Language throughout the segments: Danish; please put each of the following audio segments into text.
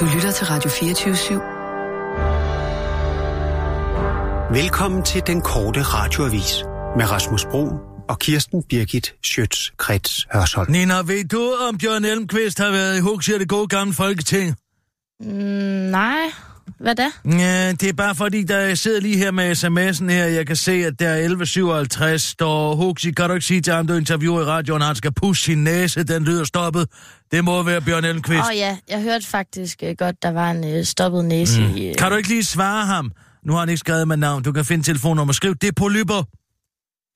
Du lytter til Radio 24 /7. Velkommen til den korte radioavis med Rasmus Bro og Kirsten Birgit Schøtz-Krets Hørsholm. Nina, ved du, om Bjørn Elmqvist har været i Huxi det gode gamle folketing? Mm, nej. Hvad da? Ja, det er bare fordi, der jeg sidder lige her med sms'en her, jeg kan se, at der er 11.57, står Huxi, kan du ikke sige til ham, du interviewer i radioen, han skal pusse sin næse, den lyder stoppet. Det må være Bjørn Elmqvist. Åh oh, ja, jeg hørte faktisk uh, godt, der var en uh, stoppet næse mm. i... Uh... Kan du ikke lige svare ham? Nu har han ikke skrevet med navn, du kan finde telefonnummer, skriv, det er polyper.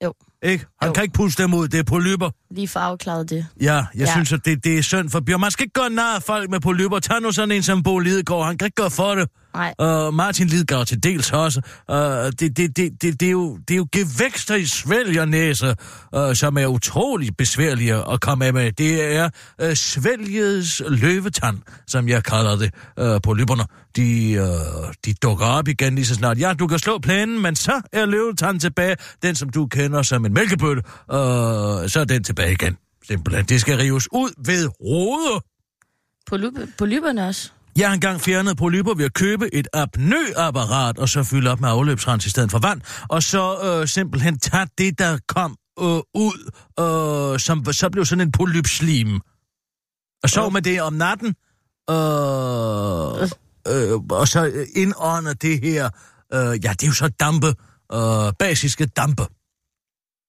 Jo. Ikke? Han Jo. kan ikke puste dem ud, det er polyper. Lige for afklaret det. Ja, jeg. Ja. synes, at det, det er synd for Bjørn. Man skal ikke gøre nar af folk med polyper. Tag nu sådan en som Bo Lidegaard, han kan ikke gøre for det. Nej. Og Martin Lidegaard til dels også. Uh, det, det, det, det, det, er jo, det er jo gevækster i svælgernæse, uh, som er utrolig besværlige at komme af med. Det er uh, svælgets løvetand, som jeg kalder det uh, på lypperne. De, uh, de dukker op igen lige så snart. Ja, du kan slå planen, men så er løvetanden tilbage. Den, som du kender som en mælkebøtte, uh, så er den tilbage igen. Simpelthen. Det skal rives ud ved rode. Polyp- polyperne også. Jeg har engang fjernet polyper ved at købe et apnøapparat, og så fylde op med afløbsrens i stedet for vand, og så øh, simpelthen tage det, der kom øh, ud, øh, som så blev sådan en polypslim. Og sov med det om natten, øh, øh, og så indånder det her, øh, ja, det er jo så dampe, øh, basiske dampe.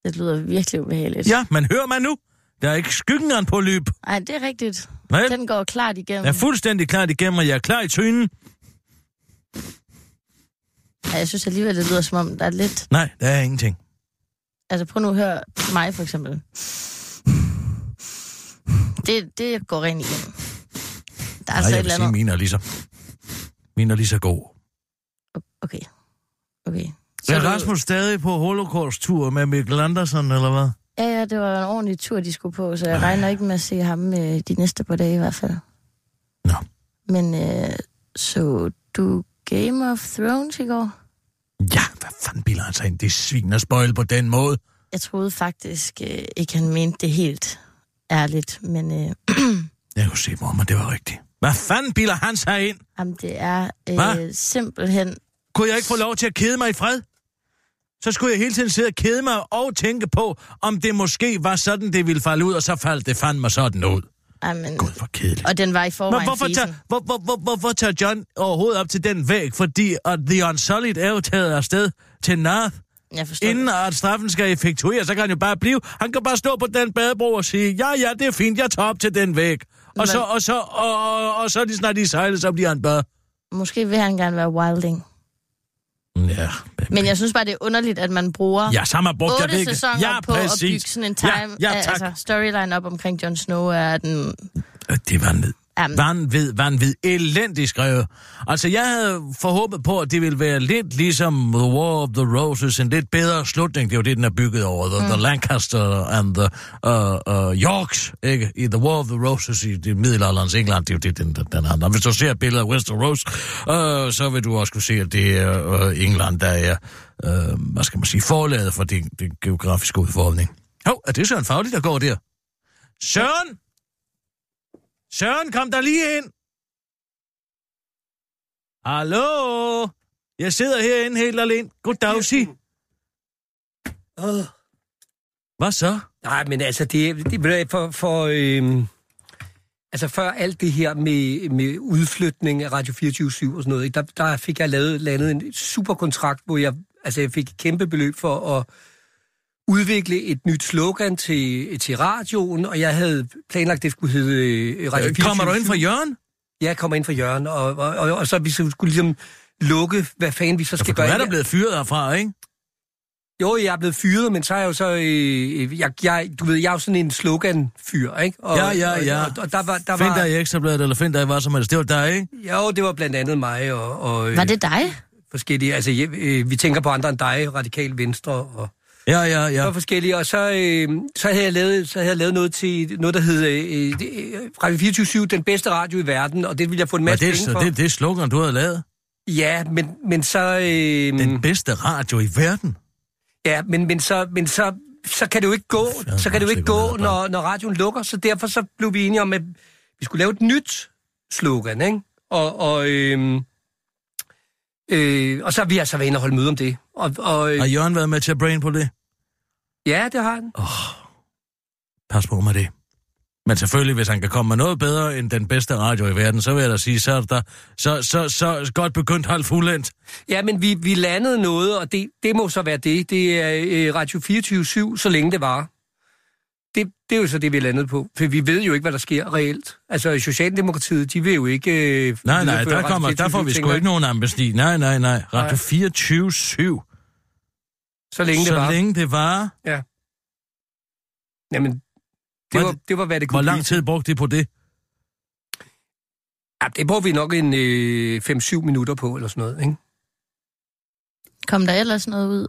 Det lyder virkelig ubehageligt. Ja, men hører man nu? Der er ikke skyggen af en polyp. Nej, det er rigtigt. Vel? Den går klart igennem. Jeg er fuldstændig klart igennem, og jeg er klar i trynen. Ja, jeg synes alligevel, det lyder som om, der er lidt... Nej, der er ingenting. Altså, prøv nu at høre mig, for eksempel. Det, det går rent igennem. Der er Nej, altså jeg vil sige, mine er lige så, mine er lige så god. Okay. Okay. Så er du- Rasmus stadig på holocaust-tur med Mikkel Andersen, eller hvad? Ja, ja, det var en ordentlig tur, de skulle på, så jeg regner ikke med at se ham øh, de næste par dage i hvert fald. Nå. Men øh, så du Game of Thrones i går? Ja, hvad fanden bilder han sig ind? Det svin spoil på den måde. Jeg troede faktisk øh, ikke, han mente det helt ærligt, men øh, Jeg kunne se, hvor det var rigtigt. Hvad fanden bilder han sig ind? jamen, det er Hva? øh, simpelthen... Kunne jeg ikke få lov til at kede mig i fred? Så skulle jeg hele tiden sidde og kede mig og tænke på, om det måske var sådan, det ville falde ud, og så faldt det fandme sådan ud. Jamen, Gud, hvor kedeligt. og den var i Men forvejen hvorfor fisen. tager, hvor, hvor, hvor, hvorfor tager John overhovedet op til den væg? Fordi at The Unsullied er jo taget afsted til North. Jeg forstår Inden det. at straffen skal effektueres, så kan han jo bare blive. Han kan bare stå på den badebro og sige, ja, ja, det er fint, jeg tager op til den væg. Og Men- så, og så, og, og, og så lige snart de sejler, så bliver han bare... Måske vil han gerne være wilding. Ja, Men jeg synes bare, det er underligt, at man bruger ja så har man brugt jeg otte ved ikke- sæsoner ja, på præcis. at bygge sådan en time, Ja, ja, tak. altså storyline op omkring Jon Snow, er den... Øh, Det var ned. Jamen, Vanvid, vanvid, elendigt skrevet. Altså, jeg havde forhåbet på, at det ville være lidt ligesom The War of the Roses, en lidt bedre slutning. Det er jo det, den er bygget over. The, mm. the Lancaster and the uh, uh, Yorks, ikke? I The War of the Roses i det middelalderens England, det er jo det, den, den handler. Hvis du ser et billede af Westeros, uh, så vil du også kunne se, at det er uh, England, der er, uh, hvad skal man sige, forladet for den, den geografiske udformning. Hov, er det Søren Faglig, der går der? Søren! Søren, kom der lige ind. Hallo? Jeg sidder herinde helt alene. Goddag, sig. Åh, Hvad så? nej, men altså, det, det det for, for øhm, altså før alt det her med, med udflytning af Radio 24 og sådan noget, ikke, der, der fik jeg lavet, landet en super kontrakt, hvor jeg, altså, jeg fik et kæmpe beløb for at udvikle et nyt slogan til, til radioen, og jeg havde planlagt, at det skulle hedde øh, Radio Øh, 24 Kommer du ind fra Jørgen? Jeg kommer ind fra Jørgen, og, og, og, og så vi skulle ligesom lukke, hvad fanden vi så Ja, skal du gøre. er der blevet fyret herfra, ikke? Jo, jeg er blevet fyret, men så er jeg jo så... Øh, jeg, jeg, du ved, jeg er jo sådan en slogan-fyr, ikke? Og, Ja, ja, ja. Og, og, og der var... Der Find var dig i Ekstrabladet, eller find dig i hvad som helst. Det var dig, ikke? jo, det var blandt andet mig og, og øh, var det dig? forskellige... Altså, jeg, øh, vi tænker på andre end dig, radikal venstre og... Ja, ja, Ja. Og forskellige, og så, øh, så, havde jeg lavet, så havde jeg lavet noget til noget, der hed øh, øh, Radio 24 den bedste radio i verden, og det ville jeg få en masse det, penge for. det, det er slogan, du havde lavet? Ja, men, men så... Øh, Den bedste radio i verden. Ja, men, men, så, men så, så kan det jo ikke gå, Fanden, så kan det jo ikke gå, når, når radioen lukker, så derfor så blev vi enige om, at vi skulle lave et nyt slogan, ikke? Og, og, øh, øh, og så har vi altså været inde og holde møde om det. Og, og, øh, Har Jørgen været med til at brain på det? Ja, det har han. Pas på med det. Men selvfølgelig, hvis han kan komme med noget bedre end den bedste radio i verden, så vil jeg da sige, så er der, så, så, så godt begyndt halvt fuldendt. Ja, men vi, vi landede noget, og det, det må så være det. Det er øh, Radio 24-7, så længe det var. Det, det er jo så det, vi landede på. For vi ved jo ikke, hvad der sker reelt. Altså, Socialdemokratiet, de vil jo ikke... Øh, Nej, nej, der, kommer, der får vi 24/7, sgu ikke nogen amnesti. Nej, nej, nej. Radio 24 7 Så længe så det var. længe det var. Jamen, det var, det var, hvad det kunne Hvor lang tid brugte de på det? Ja, det brugte vi nok en øh, 5-7 minutter på, eller sådan noget, ikke? Kom der ellers noget ud?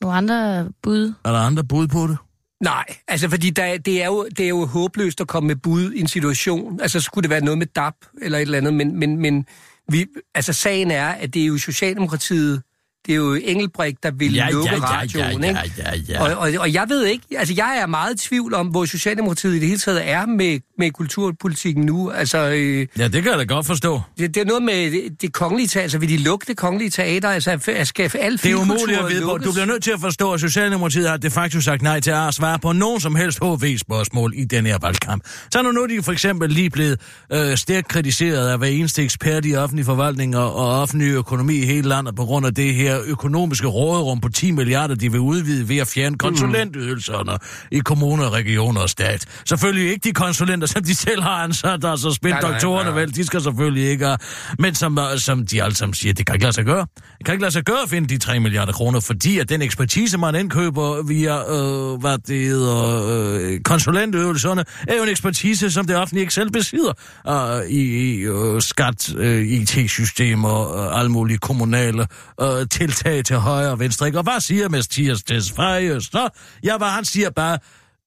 Nogle andre bud? Er der andre bud på det? Nej, altså fordi der, det, er jo, det er jo håbløst at komme med bud i en situation. Altså skulle det være noget med DAP eller et eller andet, men, men, men vi, altså sagen er, at det er jo Socialdemokratiet, det er jo Engelbrek, der vil lukke radioen, ikke? ja, ja. Og, og, og jeg ved ikke, altså jeg er meget i tvivl om, hvor Socialdemokratiet i det hele taget er med, med kulturpolitikken nu. Altså, øh, Ja, det kan jeg da godt forstå. det, det er noget med det, det kongelige teater, altså vil de lukke det kongelige teater? Altså, skal al Det er umuligt at vide lukkes? Du bliver nødt til at forstå, at Socialdemokratiet har de facto sagt nej til at svare på nogen som helst HV-spørgsmål i den her valgkamp. Så er nu de for eksempel lige blevet øh, stærkt kritiseret af hver eneste ekspert i offentlig forvaltning og, og offentlig økonomi i hele landet på grund af det her økonomiske råderum på 10 milliarder, de vil udvide ved at fjerne konsulentydelserne i kommuner, regioner og stat. Selvfølgelig ikke de konsulenter, som de selv har ansat, altså spindoktorerne, vel, de skal selvfølgelig ikke have, men som, øh, som de alle sammen siger, det kan ikke lade sig gøre. Det kan ikke lade sig gøre at finde de 3 milliarder kroner, fordi at den ekspertise, man indkøber via, øh, hvad det hedder, øh, konsulentøvelserne, er jo en ekspertise, som det offentlige ikke selv besidder øh, i, i øh, skat, øh, IT-systemer og øh, alle mulige kommunale øh, tiltag til højre og venstre. Ikke? Og hvad siger Mathias Tesfaye? Så, ja, hvad han siger bare,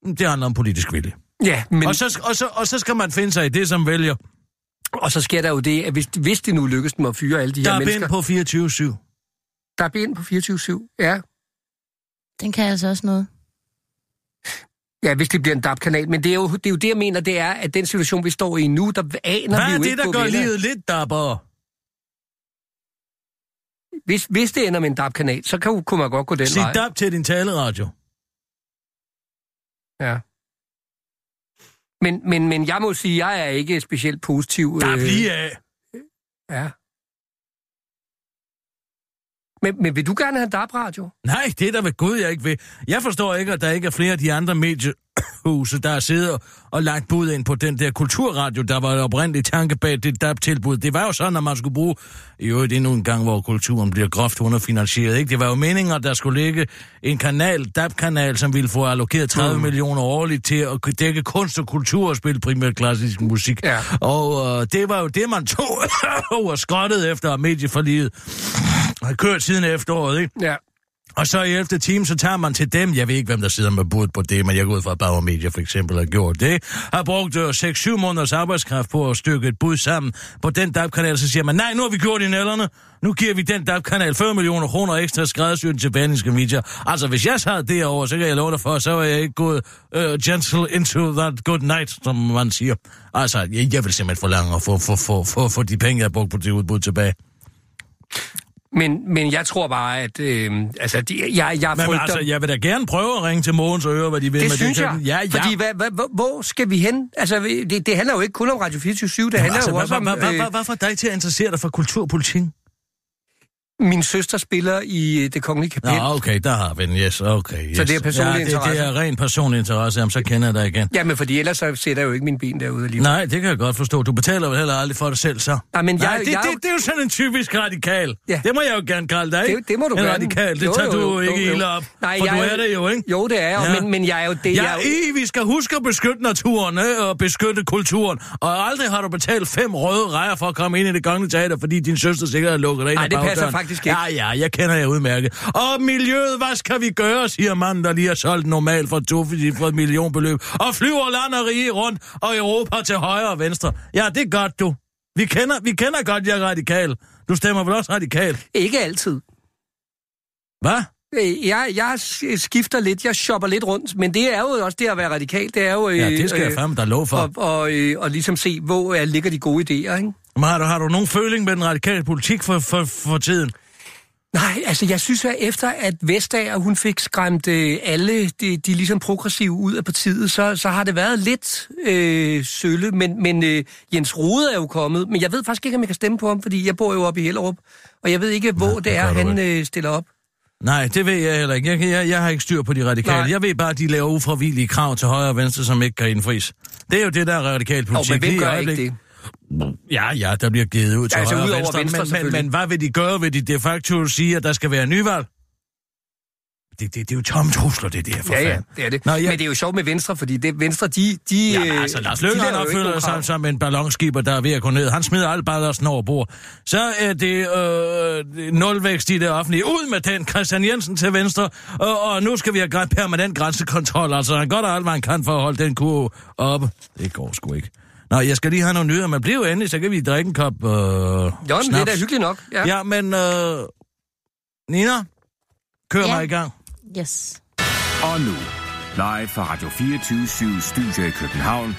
"Mm, det handler om politisk vilje. Ja, men... Og så, og, så, og så skal man finde sig i det, som vælger. Og så sker der jo det, at hvis, hvis det nu lykkes dem at fyre alle de Der her er mennesker... bind på 24-7. Der er ben på 24-7, ja. Den kan altså også noget. Ja, hvis det bliver en DAB-kanal. Men det er, jo, det er jo det, jeg mener, det er, at den situation, vi står i nu, der aner Hvad vi er jo det, ikke, der hvor gør vi ender. livet lidt dapper? Hvis, hvis det ender med en DAB-kanal, så kan, kunne man godt gå den Sig vej. dab til din taleradio. Ja. Men, men, men jeg må sige, jeg er ikke specielt positiv. Dab øh, lige af. Ja. Men, men vil du gerne have en DAB-radio? Nej, det er der ved Gud, jeg ikke vil. Jeg forstår ikke, at der ikke er flere af de andre mediehuse, der sidder og lagt bud ind på den der kulturradio, der var oprindeligt tanke bag det DAB-tilbud. Det var jo sådan, at man skulle bruge, i øvrigt endnu en gang, hvor kulturen bliver groft underfinansieret. Ikke? Det var jo meningen, at der skulle ligge en kanal, DAB-kanal, som ville få allokeret 30 mm. millioner årligt til at dække kunst og kultur og spille primært klassisk musik. Ja. Og øh, det var jo det, man tog og skrottede efter medieforliget. Har kørt siden efteråret, ikke? Ja. Og så i 11. time, så tager man til dem, jeg ved ikke, hvem der sidder med bud på det, men jeg går ud fra, at Bauer Media for eksempel har gjort det, har brugt øh, 6-7 måneders arbejdskraft på at stykke et bud sammen på den DAP-kanal. så siger man, nej, nu har vi gjort i nælderne, nu giver vi den DAP-kanal 40 millioner kroner ekstra skræddersyden til Berlingske Media. Altså, hvis jeg sad derovre, så kan jeg love dig for, så er jeg ikke gået uh, gentle into that good night, som man siger. Altså, jeg, jeg vil simpelthen forlange at få, få, få, få, få de penge, jeg har brugt på det udbud tilbage. Men, men jeg tror bare, at... Øh, altså, de, jeg, jeg Men frygter... altså, jeg vil da gerne prøve at ringe til Mogens og høre, hvad de vil det med synes det. jeg. Ja, ja. Fordi hvad, hvad, hvor- hvor skal vi hen? Altså, det, det handler jo ikke kun om Radio 24 det handler altså, jo også om... hvad, hvad, øh, hvad, hvad får dig til at interessere dig for kulturpolitik? Min søster spiller i øh, det kongelige kapel. Nå, okay, der har vi den, yes, okay. Yes. Så det er personlig ja, det, det interesse? er ren personlig interesse, jamen, så kender jeg dig igen. Jamen, fordi ellers så sætter jeg jo ikke mine ben derude alligevel. Nej, det kan jeg godt forstå. Du betaler vel heller aldrig for det selv, så? Nej, men Nej, jeg- det, jeg- det, det, er jo sådan en typisk radikal. Ja. Det må jeg jo gerne kalde dig, ikke? Det, det må du en gerne. radikal, det Jo, tager jo, du jo, ikke jo, jo. ilde op. Nej, for jeg du er jo- det jo, ikke? Jo, det er jeg, Ja. men, men jeg er jo det, Ja, jeg er vi skal huske at beskytte naturen øh, og beskytte kulturen. Og aldrig har du betalt fem røde rejer for at komme ind i det kongelige teater, fordi din søster sikkert har lukket dig ind Nej, det passer. Faktisk ikke. Ja, ja, jeg kender jer udmærket. Og miljøet, hvad skal vi gøre, siger manden, der lige har solgt normalt for to for et millionbeløb. Og flyver land og rige rundt, og Europa til højre og venstre. Ja, det er godt, du. Vi kender, vi kender godt, jeg er radikal. Du stemmer vel også radikal? Ikke altid. Hvad? Øh, Jeg, jeg skifter lidt, jeg shopper lidt rundt, men det er jo også det at være radikal. Det er jo... øh, Ja, det skal jeg fandme da lov for. Og, og, øh, og ligesom se, hvor øh, ligger de gode idéer, ikke? Men har du, har du nogen føling med den radikale politik for, for, for tiden? Nej, altså jeg synes, at efter at Vestager, hun fik skræmt øh, alle de, de ligesom progressive ud af partiet, så, så har det været lidt øh, sølle, men, men øh, Jens Rode er jo kommet, men jeg ved faktisk ikke, om jeg kan stemme på ham, fordi jeg bor jo oppe i Hellerup, og jeg ved ikke, hvor Nej, det er, han øh, stiller op. Nej, det ved jeg heller ikke. Jeg, jeg, jeg har ikke styr på de radikale. Nej. Jeg ved bare, at de laver ufravillige krav til højre og venstre, som ikke kan indfries. Det er jo det, der er radikal Og politik. men hvem gør ikke det? Ja, ja, der bliver givet ud til Ja, altså højre og venstre. Venstre, men, men, men hvad vil de gøre? Vil de de facto sige, at der skal være nyvalg? Det, det, det er jo tomme trusler, det der, for Ja, ja, fanden. det er det. Nå, ja. ja. Men det er jo sjopt med Venstre, fordi det, Venstre, de... de Ja, men altså, Lars Løkke, han nogen sig som en ballonskibber, der er ved at gå ned. Han smider alt ballasten over bord. Så er det øh, nulvækst i det offentlige. Ud med den, Christian Jensen til venstre. Og, og nu skal vi have permanent grænsekontrol. Altså, han gør da alt, hvad han kan for at holde den kurve oppe. Det går sgu ikke. Nå, jeg skal lige have nogle nyheder, men bliv endelig, så kan vi drikke en kop øh, Jo, men det er snaps. da hyggeligt nok. Ja. Ja, men øh, Nina, kør Ja. mig i gang. Yes. Og nu, live fra Radio 24 Studio i København.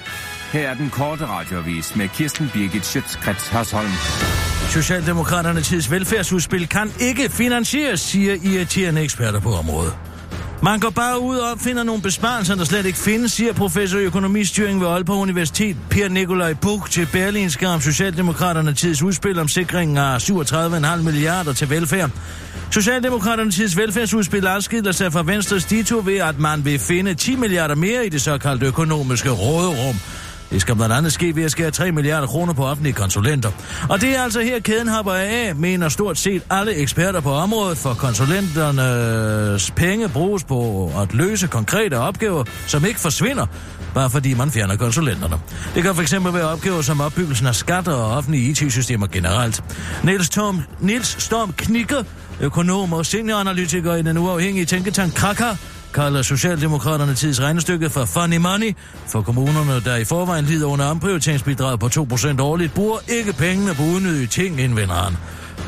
Her er den korte radiovis med Kirsten Birgit Schøtzgrads Hasholm. Socialdemokraterne tids velfærdsudspil kan ikke finansieres, siger irriterende eksperter på området. Man går bare ud og opfinder nogle besparelser, der slet ikke findes, siger professor i økonomistyring ved Aalborg Universitet, Per Nikolaj Buk til Berlinske om Socialdemokraterne tids udspil om sikringen af 37,5 milliarder til velfærd. Socialdemokraterne tids velfærdsudspil afskiller sig fra Venstres dito ved, at man vil finde 10 milliarder mere i det såkaldte økonomiske råderum. Det skal blandt andet ske ved at skære 3 milliarder kroner på offentlige konsulenter. Og det er altså her kæden hopper af, mener stort set alle eksperter på området, for konsulenternes penge bruges på at løse konkrete opgaver, som ikke forsvinder, bare fordi man fjerner konsulenterne. Det kan fx være opgaver som opbyggelsen af skatter og offentlige IT-systemer generelt. Niels, Tom, Niels Storm Knikker, økonom og senioranalytiker i den uafhængige tænketank Kraka, kalder Socialdemokraterne tids regnestykke for funny money, for kommunerne, der i forvejen lider under omprioriteringsbidrag på 2% årligt, bruger ikke pengene på unødige ting, indvender han.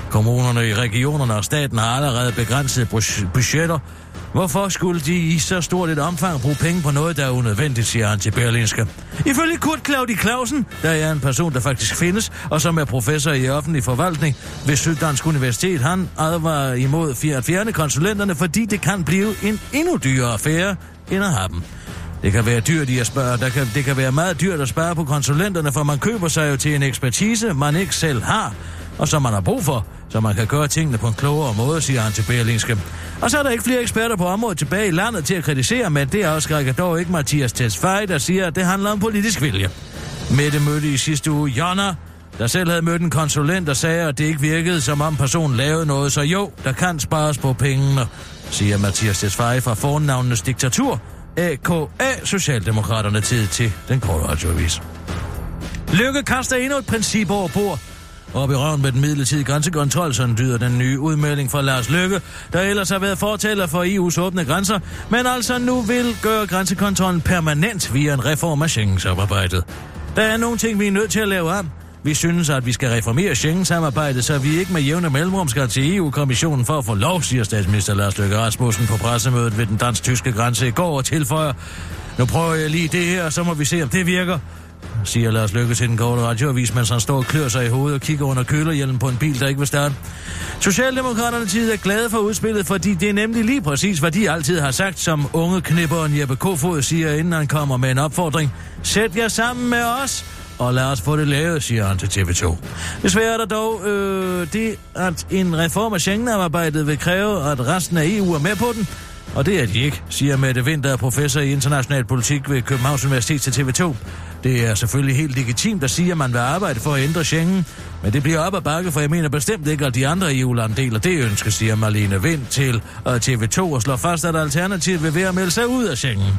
Kommunerne i regionerne og staten har allerede begrænsede budgetter. Hvorfor skulle de i så stort et omfang bruge penge på noget, der er unødvendigt, siger han til Berlinske. Ifølge Kurt Claudi Clausen, der er en person, der faktisk findes, og som er professor i offentlig forvaltning ved Syddansk Universitet, han advarer imod at fjerne konsulenterne, fordi det kan blive en endnu dyrere affære end at have dem. Det kan være dyrt i at spørge. Der kan, det kan være meget dyrt at spare på konsulenterne, for man køber sig jo til en ekspertise, man ikke selv har, og som man har brug for, så man kan gøre tingene på en klogere måde, siger han til Berlingske. Og så er der ikke flere eksperter på området tilbage i landet til at kritisere, men det afskrækker dog ikke Mathias Tesfaye, der siger, at det handler om politisk vilje. Mette mødte i sidste uge Jonna, der selv havde mødt en konsulent, der sagde, at det ikke virkede, som om personen lavede noget. Så jo, der kan spares på pengene, siger Mathias Tesfaye fra fornavnenes diktatur, AKA Socialdemokraterne tid til den korte radioavis. Lykke kaster endnu et princip over bord. Op i røven med den midlertidige grænsekontrol, sådan lyder den nye udmelding fra Lars Lykke, der ellers har været fortæller for EU's åbne grænser, men altså nu vil gøre grænsekontrollen permanent via en reform af Schengen-samarbejdet. Der er nogle ting, vi er nødt til at lave om. Vi synes, at vi skal reformere Schengen-samarbejdet, så vi ikke med jævne mellemrum skal til EU-kommissionen for at få lov, siger statsminister Lars Løkke Rasmussen på pressemødet ved den dansk-tyske grænse i går og tilføjer. Nu prøver jeg lige det her, så må vi se, om det virker siger Lars Løkke til den korte radioavis, mens han står og klør sig i hovedet og kigger under kølerhjelmen på en bil, der ikke vil starte. Socialdemokraterne tid er glade for udspillet, fordi det er nemlig lige præcis, hvad de altid har sagt, som unge knipperen Jeppe Kofod siger, inden han kommer med en opfordring. Sæt jer sammen med os, og lad os få det lavet, siger han til TV2. Desværre er der dog øh, det, at en reform af Schengen-arbejdet vil kræve, at resten af EU er med på den, og det er de ikke, siger Mette Vinter, professor i international politik ved Københavns Universitet til TV2. Det er selvfølgelig helt legitimt at sige, at man vil arbejde for at ændre Schengen, men det bliver op ad bakke, for jeg mener bestemt ikke, at de andre EU-lande deler det ønske, siger Marlene Vind til øh, TV2 og slår fast, at Alternativet vil være at melde sig ud af Schengen.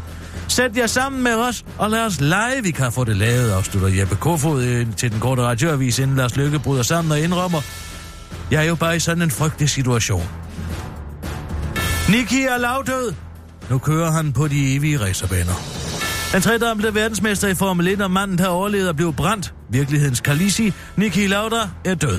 Sæt jer sammen med os, og lad os lege, vi kan få det lavet, afslutter Jeppe Kofod øh, til den korte radioavis, inden Lars Lykke bryder sammen og indrømmer. Jeg er jo bare i sådan en frygtelig situation. Niki er lavdød. Nu kører han på de evige racerbaner. Den tredobbelte verdensmester i Formel 1 og manden, der overlevede og blev brændt, virkelighedens Kalisi, Niki Lauda, er død.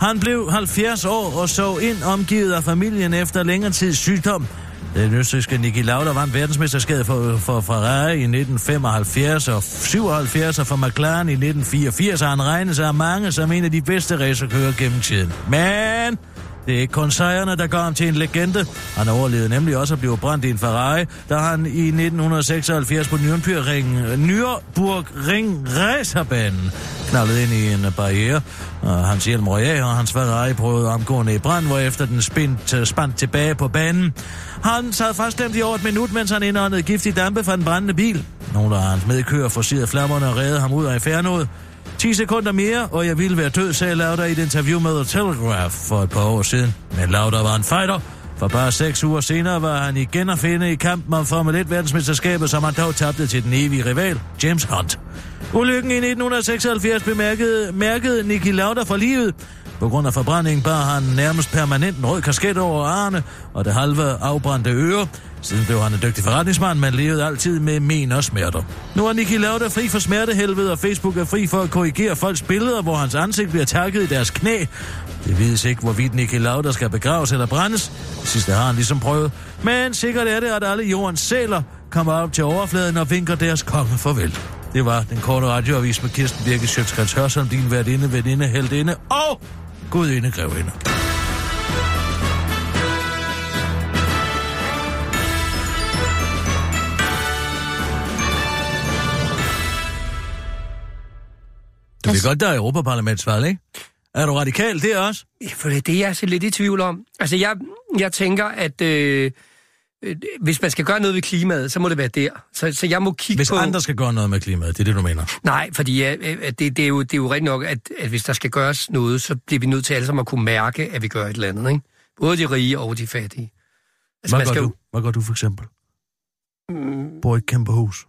Han blev 70 år og så ind omgivet af familien efter længere tids sygdom. Den østrigske Niki Lauda vandt verdensmesterskabet for, for Ferrari i 1975 og 77 og for McLaren i 1984, og han regnes af mange som en af de bedste racerkører gennem tiden. Men det er ikke kun sejrene, der gør ham til en legende. Han overlevede nemlig også at blive brændt i en Ferrari, da han i 1976 på Nürburgring, Nürburgring racerbanen knaldede ind i en barriere. Hans hjelm røg og hans Ferrari prøvede omgående i brand, hvorefter den spændt, øh, spændt tilbage på banen. Han sad faststemt i over et minut, mens han indåndede giftig dampe fra den brændende bil. Nogle af hans medkører forserede flammerne og redde ham ud af infernoet. 10 sekunder mere, og jeg ville være død, sagde Lauda i et interview med The Telegraph for et par år siden. Men Lauda var en fighter. For bare seks uger senere var han igen at finde i kampen om Formel 1 verdensmesterskabet, som han dog tabte til den evige rival, James Hunt. Ulykken i 1976 bemærkede mærkede Niki Lauda for livet. På grund af forbrænding bar han nærmest permanent en rød kasket over arne og det halve afbrændte øre. Siden blev han en dygtig forretningsmand, men levede altid med men og smerter. Nu er Niki Lauda fri for smertehelvede, og Facebook er fri for at korrigere folks billeder, hvor hans ansigt bliver takket i deres knæ. Det vides ikke, hvorvidt Niki Lauda skal begraves eller brændes. Det sidste har han ligesom prøvet. Men sikkert er det, at alle jordens sæler kommer op til overfladen og vinker deres konge farvel. Det var den korte radioavis med Kirsten Birke Sjøtskrets Hørsholm, din værtinde, veninde, heldinde og gudinde grevinde. Du ved godt, der er Europaparlamentsvalg, ikke? Er du radikal det også? Ja, For det er det, jeg er så lidt i tvivl om. Altså, jeg, jeg tænker, at øh, hvis man skal gøre noget ved klimaet, så må det være der. Så, så jeg må kigge Hvis på... andre skal gøre noget med klimaet, det er det, du mener. Nej, fordi ja, øh, at det, det, er jo, det er jo rigtigt nok, at, at hvis der skal gøres noget, så bliver vi nødt til alle sammen at kunne mærke, at vi gør et eller andet. Ikke? Både de rige og de fattige. Altså, Hvad man gør skal du? jo- Hvad gør du for eksempel? Mm, Bor i et kæmpe hus.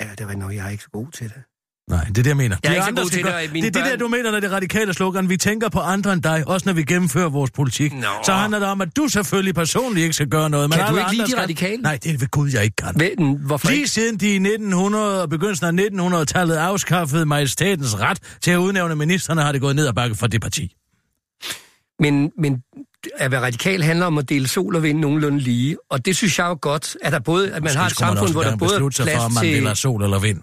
ja, det er rigtigt nok, jeg er ikke så god til det. Nej, det er det, jeg mener. Jeg er De ikke så andre god skal til det, og mine Det er det der, børn- du mener, når det radikale slogan. Vi tænker på andre end dig, også når vi gennemfører vores politik. Nå. Så handler det om, at du selvfølgelig personligt ikke skal gøre noget. Men Kan du ikke lide de skal... radikale? Nej, det vil Gud, jeg ikke kan. Ved, hvorfor Lige ikke? siden de i 1900 og begyndelsen af 1900-tallet afskaffede majestatens ret til at udnævne ministerne, har det gået ned ad bakke for det parti. Men, men at være radikal handler om at dele sol og vind nogenlunde lige. Og det synes jeg jo godt, at, der både, at man har et man samfund, også hvor der både er sig for, om plads man til... sol eller vind.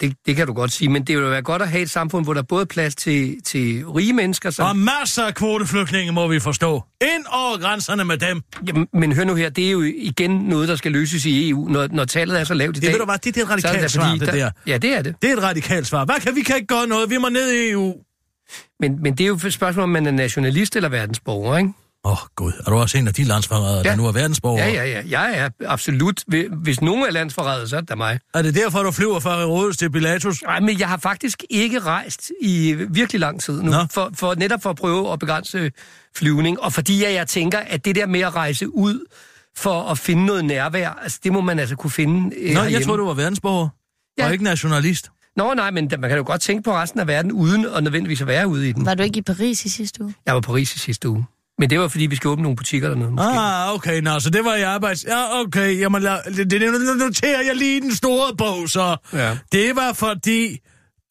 Det, det kan du godt sige, men det vil være godt at have et samfund, hvor der både er plads til, til rige mennesker, som... Og masser af kvoteflygtninge må vi forstå. Ind over grænserne med dem. Jamen, men hør nu her, det er jo igen noget, der skal løses i EU, når, når tallet er så lavt i Det dag. ved du hvad, det er det så er da svar, det der. Ja, det er det. Det er et radikalt svar. Hvad kan vi kan ikke gøre noget? Vi må ned i EU. Men, men det er jo et spørgsmål, om man er nationalist eller verdensborger, ikke? Åh, oh, Gud. Er du også en af de landsforrædere, ja. Der nu er verdensborger? Ja, ja, ja. Jeg er absolut... Hvis nogen er landsforræder, så er det mig. Er det derfor, du flyver fra Herodes til Pilatus? Nej, men jeg har faktisk ikke rejst i virkelig lang tid nu, Nå. for, for netop for at prøve at begrænse flyvning, og fordi at jeg tænker, at det der med at rejse ud for at finde noget nærvær, altså det må man altså kunne finde øh, Nå, jeg tror du var verdensborger. Ja. Og ikke nationalist. Nå, nej, men man kan jo godt tænke på resten af verden, uden at nødvendigvis at være ude i den. Var du ikke i Paris i sidste uge? Jeg var i Paris i sidste uge. Men det var, fordi vi skal åbne nogle butikker dernede, måske. Ah, okay, nå, så det var i arbejds... Ja, okay, jamen, det, det, det noterer jeg lige den store bog, så... Ja. Det var fordi...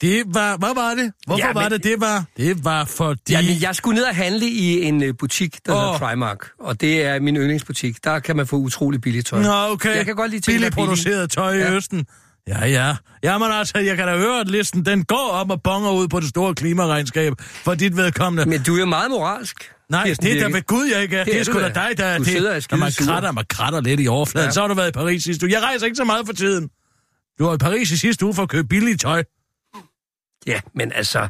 Det var... Hvad var det? Hvorfor Ja, var men- det, det var? Det var fordi... Jamen, jeg skulle ned og handle i en øh, butik, der oh. hedder Primark. Og det er min yndlingsbutik. Der kan man få utrolig billigt tøj. Nå, okay. Jeg kan godt lide ting, Billigt er produceret tøj i Ja. Østen. Ja, ja. Jamen altså, jeg kan da høre, at listen den går op og bonger ud på det store klimaregnskab for dit vedkommende. Men du er jo meget moralsk. Nej, Kirsten det er da ved Gud, jeg ikke er. Det Det, er er sgu da dig, der er det. Når man kratter, man kratter lidt i overfladen. Ja. Så har du været i Paris sidste uge. Jeg rejser ikke så meget for tiden. Du var i Paris i sidste uge for at købe billigt tøj. Ja, men altså,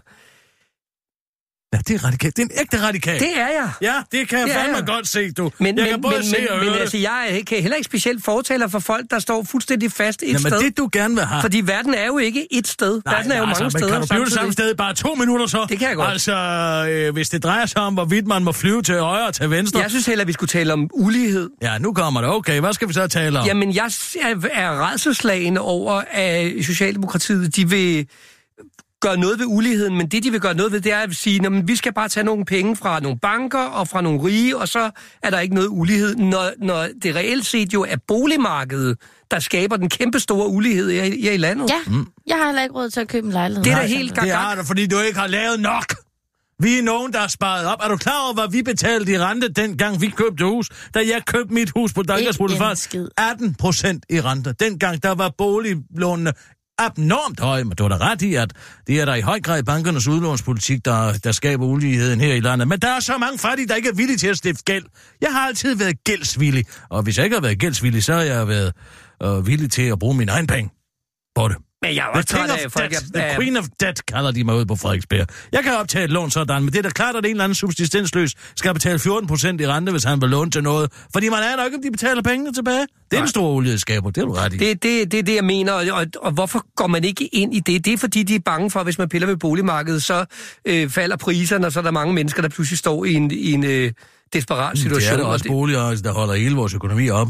Ja, det er radikalt. Det er en ægte radikal. det er jeg. Ja, det kan jeg Det fandme jeg. godt se, du. Men, jeg men, kan både men, se men, og men høre altså, det. jeg er ikke, heller ikke specielt fortaler for folk, der står fuldstændig fast et Jamen, sted. det du gerne vil have. Fordi verden er jo ikke et sted. Nej, verden er jo altså, mange men steder Kan du blive det samme sted bare to minutter så? Det kan jeg godt. Altså, øh, hvis det drejer sig om, hvorvidt man må flyve til højre og til venstre. Jeg synes heller, vi skulle tale om ulighed. Ja, nu kommer det. Okay, hvad skal vi så tale om? Jamen, jeg er, er redselslagende over, at Socialdemokratiet, de vil gøre noget ved uligheden, men det, de vil gøre noget ved, det er at sige, at vi skal bare tage nogle penge fra nogle banker og fra nogle rige, og så er der ikke noget ulighed, når, når det reelt set jo er boligmarkedet, der skaber den kæmpe store ulighed her, i- her i landet. Ja, jeg har heller ikke råd til at købe en lejlighed. Det er da helt gak- Det er det, fordi du ikke har lavet nok. Vi er nogen, der har sparet op. Er du klar over, hvad vi betalte i rente, dengang vi købte hus? Da jeg købte mit hus på Dankers Boulevard. skid. 18 procent i rente. Dengang, der var boliglånene abnormt høje, men du har da ret i, at det er der i høj grad bankernes udlånspolitik, der, der skaber uligheden her i landet. Men der er så mange fattige, der ikke er villige til at stifte gæld. Jeg har altid været gældsvillig, og hvis jeg ikke har været gældsvillig, så har jeg været øh, villig til at bruge min egen penge på det. Men jeg er The også træt af, folk debt, er... the queen of debt, kalder de mig ud på Frederiksberg. Jeg kan optage et lån sådan, men det er da klart, at en eller anden subsistensløs skal betale 14 procent i rente, hvis han vil låne til noget. Fordi man er nok ikke, om de betaler pengene tilbage. Det er Nej. en stor olieskaber, det er du ret i. Det, det, det er det, jeg mener, og, og, og hvorfor går man ikke ind i det? Det er fordi, de er bange for, at hvis man piller ved boligmarkedet, så øh, falder priserne, og så er der mange mennesker, der pludselig står i en, i en øh, desperat situation. Det er der og også boliger, der holder hele vores økonomi op.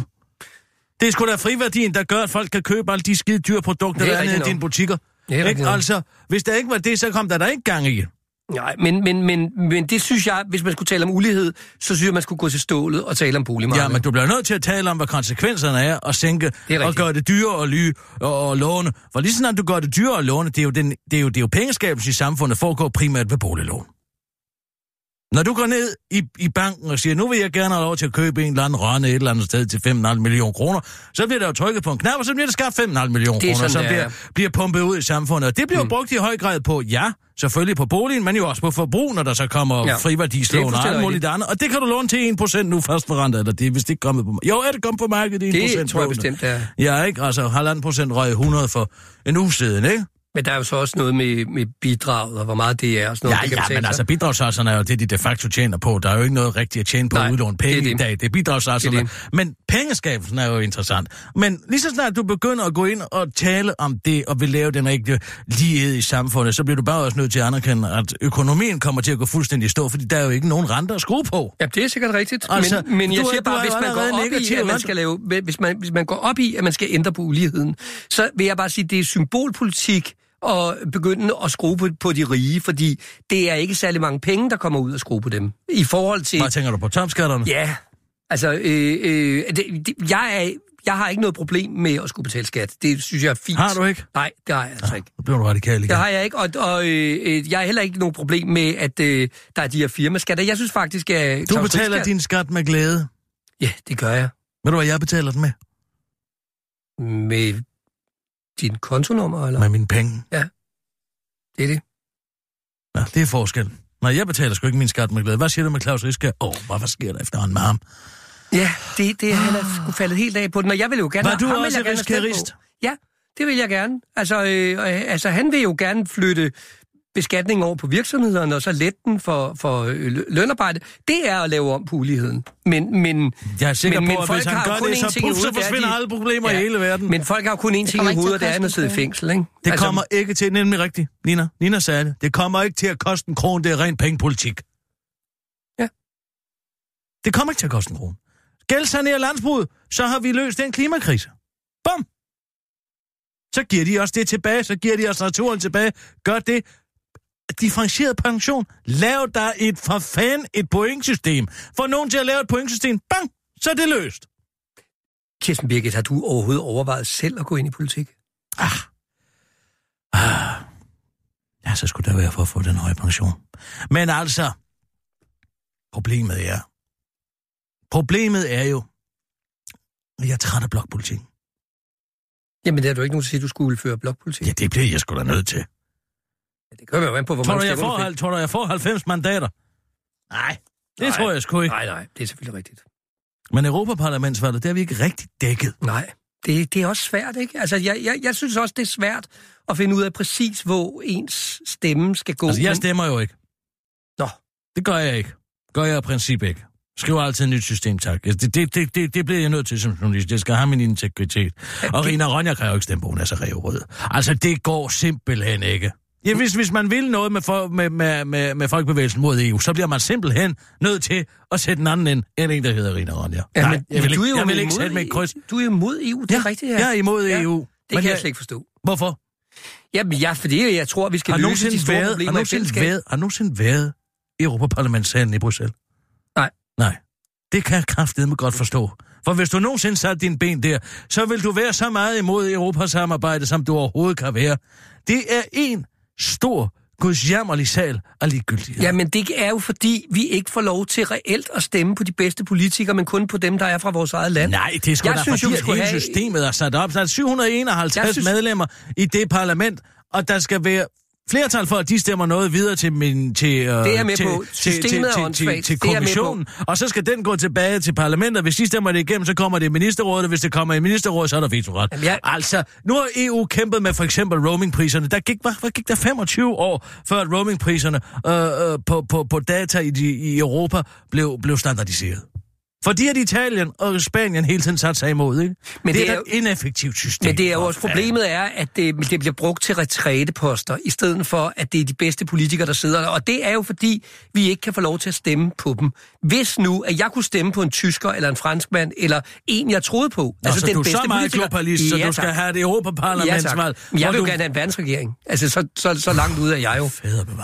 Det er sgu da friværdien, der gør, at folk kan købe alle de skide dyre produkter, er der er nede i dine butikker. Er Ikke? nok. Altså, hvis der ikke var det, så kom der da ikke gang i. Nej, men, men, men, men det synes jeg, hvis man skulle tale om ulighed, så synes jeg, man skulle gå til stålet og tale om boligmarkedet. Ja, men du bliver nødt til at tale om, hvad konsekvenserne er, og sænke, og gøre det dyrere at lyge og, og låne. For lige sådan, at du gør det dyrere at låne, det er jo, den, det er jo, det er jo pengeskabelse i samfundet, foregår primært ved boliglån. Når du går ned i, i banken og siger, nu vil jeg gerne have lov til at købe en eller anden rønne et eller andet sted til 5,5 millioner kroner, så bliver der jo trykket på en knap, og så bliver der skabt 5,5 millioner Det er kroner, som det bliver, er. bliver pumpet ud i samfundet. Og det bliver mm. brugt i høj grad på, ja, selvfølgelig på boligen, men jo også på forbrug, når der så kommer Ja. Det er og alt muligt andet. Og det kan du låne til 1% nu fast for rente, eller det er vist ikke kommet på Jo, er det kommet på markedet 1%? Det tror jeg bestemt, det er. Ja, ikke? Altså, halvanden procent røg 100 for en uge siden, ikke? Men der er jo så også noget med, med bidraget, og hvor meget det er, og sådan noget. Ja, det ja, men sig. altså bidragssatserne er jo det, de de facto tjener på. Der er jo ikke noget rigtigt at tjene på Nej, at udlåne penge det i dag. Det er bidragssatserne. Det er Men pengeskabelsen er jo interessant. Men lige så snart du begynder at gå ind og tale om det, og vil lave den rigtige lighed i samfundet, så bliver du bare også nødt til at anerkende, at økonomien kommer til at gå fuldstændig stå, fordi der er jo ikke nogen renter at skrue på. Ja, det er sikkert rigtigt. Altså, men, men jeg er- siger bare, hvis man, går op i, at man skal lave, hvis, man, hvis man går op i, at man skal ændre på uligheden, så vil jeg bare sige, at det er symbolpolitik at begynde at skrue på, på de rige, fordi det er ikke særlig mange penge, der kommer ud at skrue på dem. I forhold til... Hvad tænker du på topskatterne? Ja, altså, øh, øh, det, det, jeg, er, jeg har ikke noget problem med at skulle betale skat. Det synes jeg er fint. Har du ikke? Nej, det har jeg altså ikke. Nu bliver du radikal igen. Det har jeg ikke, og, og øh, øh, jeg har heller ikke noget problem med, at øh, der er de her firmaskatter. Jeg synes faktisk, at... Du betaler din skat med glæde. Ja, det gør jeg. Ved du, hvad jeg betaler den med? Med din kontonummer, eller? Med mine penge. Det er det. Ja, det er forskel. Nej, jeg betaler sgu ikke min skat med glæde. Hvad siger du med Claus Riske? Åh, oh, hvad, hvad sker der efter en marm? Ja, det, det er han er sgu faldet helt af på den, og jeg vil jo gerne... Var du ham også riskerist? Ja, det vil jeg gerne. Altså, øh, altså, han vil jo gerne flytte beskatningen over på virksomhederne, og så lette den for, for øh, lø- lønarbejde. Det er at lave om på uligheden. Men, men, Jeg er sikker Men- men, men på, at folk hvis han har gør kun det, så, puff, så er, forsvinder de- alle problemer Ja. i hele verden. men folk har jo kun én ting i hovedet, og det er at sidde i fængsel, ikke? Det Altså, kommer ikke til, nemlig rigtigt, Nina. Nina sagde det. Det kommer ikke til at koste en krone, det er ren pengepolitik. Ja. Det kommer ikke til at koste en krone. Gældsanere landsbruget, så har vi løst den klimakrise. Bum! Så giver de os det tilbage, så giver de os naturen tilbage. Gør det. Differentieret pension. Lav der et for fan et pointsystem. Få nogen til at lave et pointsystem. Bang! Så er det løst. Kirsten Birgit, har du overhovedet overvejet selv at gå ind i politik? Ah. Ah. Ja, så skulle det være for at få den høje pension. Men altså, problemet er, problemet er jo, at jeg er træt af blokpolitik. Jamen, det er du ikke nogen til at sige, at du skulle føre blokpolitik. Ja, det bliver jeg sgu da nødt til. Ja, det kommer jo an på, hvor Tror du, mange jeg får, du fik. tror du, jeg får 90 mandater? Nej, det Nej. tror jeg sgu ikke. Nej, nej, det er selvfølgelig rigtigt. Men Europaparlamentsvalget, der er vi ikke rigtig dækket. Nej, det, det er også svært, ikke? Altså, jeg, jeg, jeg synes også, det er svært at finde ud af præcis, hvor ens stemme skal gå. Altså, jeg stemmer jo ikke. Nå. Det gør jeg ikke. Gør jeg i princip ikke. Skriv altid et nyt system, tak. Altså, Det, det, det, det, det bliver jeg nødt til som journalist. Jeg skal have min integritet. Og Rina Ronja kan jo ikke stemme på, hun er så revrød. Altså, det går simpelthen ikke. Ja, hvis, hvis man vil noget med, for, med, med, med, med folkebevægelsen mod EU, så bliver man simpelthen nødt til at sætte en anden ind, end en, der hedder Rina Ronja. Ja, Nej, men, jeg vil du er jo jeg vil ikke sætte med et kryds. Du er imod EU, det er rigtigt, ja. Jeg er imod Ja, EU. Det men kan jeg slet ikke forstå. Hvorfor? Jamen, ja, fordi jeg tror, vi skal Har løse de store været, har problemer i nogensinde været, har nogensinde været i Europaparlamentssalen i Bruxelles? Nej. Nej. Det kan jeg kraftedeme godt forstå. For hvis du nogensinde satte dine ben der, så vil du være så meget imod Europasamarbejdet, som du overhovedet kan være. Det er en stor Guds jammerlige sal af ligegyldighed. Jamen, det er jo fordi, vi ikke får lov til reelt at stemme på de bedste politikere, men kun på dem, der er fra vores eget land. Nej, det er sgu Jeg da synes fordi, at hele have- systemet er sat op. Der er 751 Jeg synes... synes- medlemmer i det parlament, og der skal være flertal for, at de stemmer noget videre til min til Det er med til, på. til, Systemet til, til, til, til kommissionen, og så skal den gå tilbage til parlamentet. Hvis de stemmer det igennem, så kommer det i ministerrådet, og hvis det kommer i ministerrådet, så er der vetoret. Jeg- Altså, nu har EU kæmpet med for eksempel roamingpriserne. Der gik, hvad, hvad gik der 25 år, før roamingpriserne øh, øh, på, på, på data i, de, i Europa blev, blev standardiseret. Fordi at Italien og Spanien hele tiden satte sig imod, ikke? Men det, det er, jo- et ineffektivt system. Men det er jo også problemet er, at det, det bliver brugt til retræteposter, i stedet for, at det er de bedste politikere, der sidder der. Og det er jo fordi, vi ikke kan få lov til at stemme på dem. Hvis nu, at jeg kunne stemme på en tysker, eller en franskmand, eller en, jeg troede på. Nå, altså, så du er så meget globalist, så Ja, du skal have et Ja, Europaparlamentsvalg. Men jeg vil jo du- gerne have en verdensregering. Altså, så, så, så langt ud er jeg jo.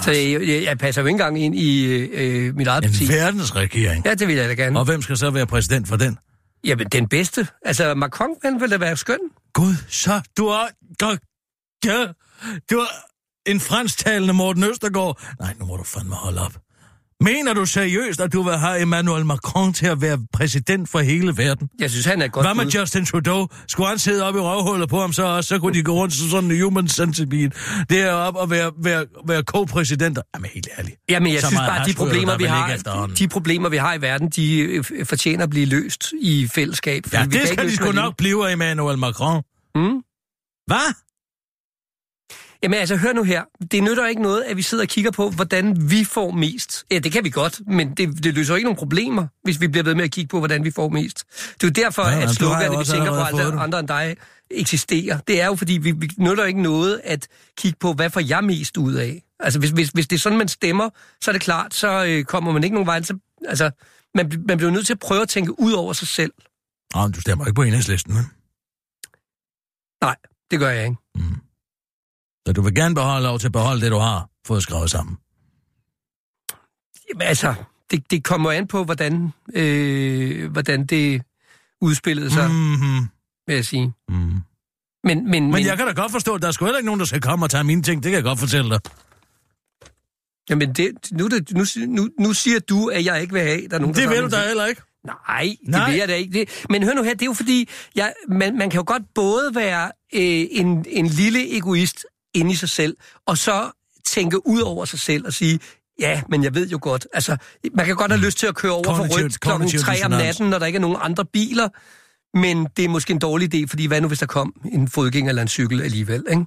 Så jeg, jeg, jeg passer jo ikke engang ind i øh, mit eget parti. En verdensregering. Ja, det vil jeg da gerne. Og hvem skal så være præsident for den? Jamen, den bedste. Altså, Macron, han vil da være skøn. Gud, så du er... Du, er en fransktalende Morten Østergaard. Nej, nu må du fandme holde op. Mener du seriøst, at du vil have Emmanuel Macron til at være præsident for hele verden? Jeg synes, han er godt Hvad med bud. Justin Trudeau? Skulle han sidde op i røvhullet på ham så også? Så kunne de gå rundt som sådan en human centipede. Det er op og være, være, være co-præsidenter. Jamen helt ærligt. Jamen, jeg Så synes bare, at de problemer, vi har, de problemer, vi har i verden, de øh, fortjener at blive løst i fællesskab. Ja, det skal de sgu nok blive Emmanuel Macron. Mm? Hvad? Jamen altså, hør nu her. Det nytter ikke noget, at vi sidder og kigger på, hvordan vi får mest. Ja, det kan vi godt, men det, det løser ikke nogen problemer, hvis vi bliver ved med at kigge på, hvordan vi får mest. Det er jo derfor, Ja, at sloganet, vi tænker på, det. andre end dig eksisterer. Det er jo, fordi vi, vi nytter ikke noget at kigge på, hvad får jeg mest ud af. Altså, hvis, hvis, hvis det er sådan, man stemmer, så er det klart, så øh, kommer man ikke nogen vej. Så, altså, man, man bliver nødt til at prøve at tænke ud over sig selv. Nå, men du stemmer ikke på enhedslisten, vel? Nej, det gør jeg ikke. Så du vil gerne beholde lov til at beholde det, du har fået skrevet sammen. Jamen, altså, det, det kommer an på, hvordan, øh, hvordan det udspillede sig, mm. Mm-hmm. vil jeg sige. Mm. Men, men, men, Men jeg kan da godt forstå, at der er sgu heller ikke nogen, der skal komme og tage mine ting. Det kan jeg godt fortælle dig. jamen det, nu, det, nu, nu, nu siger du, at jeg ikke vil have, der er nogen, der Det vil du da heller ikke. Nej, det Nej. vil jeg da ikke. Det, men hør nu her, det er jo fordi, jeg, man, man kan jo godt både være øh, en, en lille egoist inde i sig selv, og så tænke ud over sig selv og sige, ja, men jeg ved jo godt, altså, man kan godt have lyst til at køre over for Kognitiv- rødt klokken kognitiv 3 om natten, når der ikke er nogen andre biler, men det er måske en dårlig idé, fordi hvad nu, hvis der kom en fodgænger eller en cykel alligevel, ikke?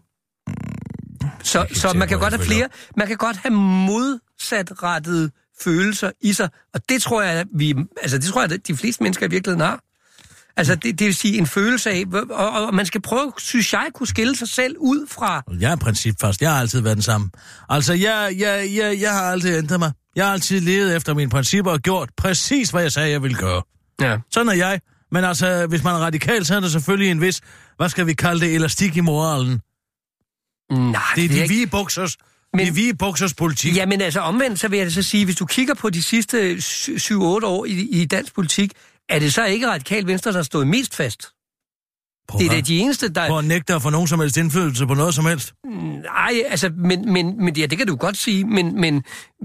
Så, helt så man kan godt have flere, man kan godt have modsatrettede følelser i sig, og det tror jeg, vi, altså det tror jeg, at de fleste mennesker i virkeligheden har. Altså, det, det vil sige en følelse af, og, og man skal prøve, synes jeg, kunne skille sig selv ud fra, Jeg er principfast. Jeg har altid været den samme. Altså, jeg, jeg, jeg, jeg har altid ændret mig. Jeg har altid levet efter mine principper og gjort præcis, hvad jeg sagde, jeg ville gøre. ja. Sådan er jeg. Men altså, hvis man er radikal, så er der selvfølgelig en vis, hvad skal vi kalde det, elastik i moralen. Nej, Det er de ikke- hvide buksers, Men- de hvide buksers politik. Jamen altså omvendt, så vil jeg så sige, hvis du kigger på de sidste 7-8 år i, i dansk politik, er det så ikke radikal venstre, der har stået mest fast? På, Det er da de eneste, der... på at nægte at få nogen som helst indflydelse på noget som helst. Nej, altså, men, men, men ja, det kan du godt sige, men, men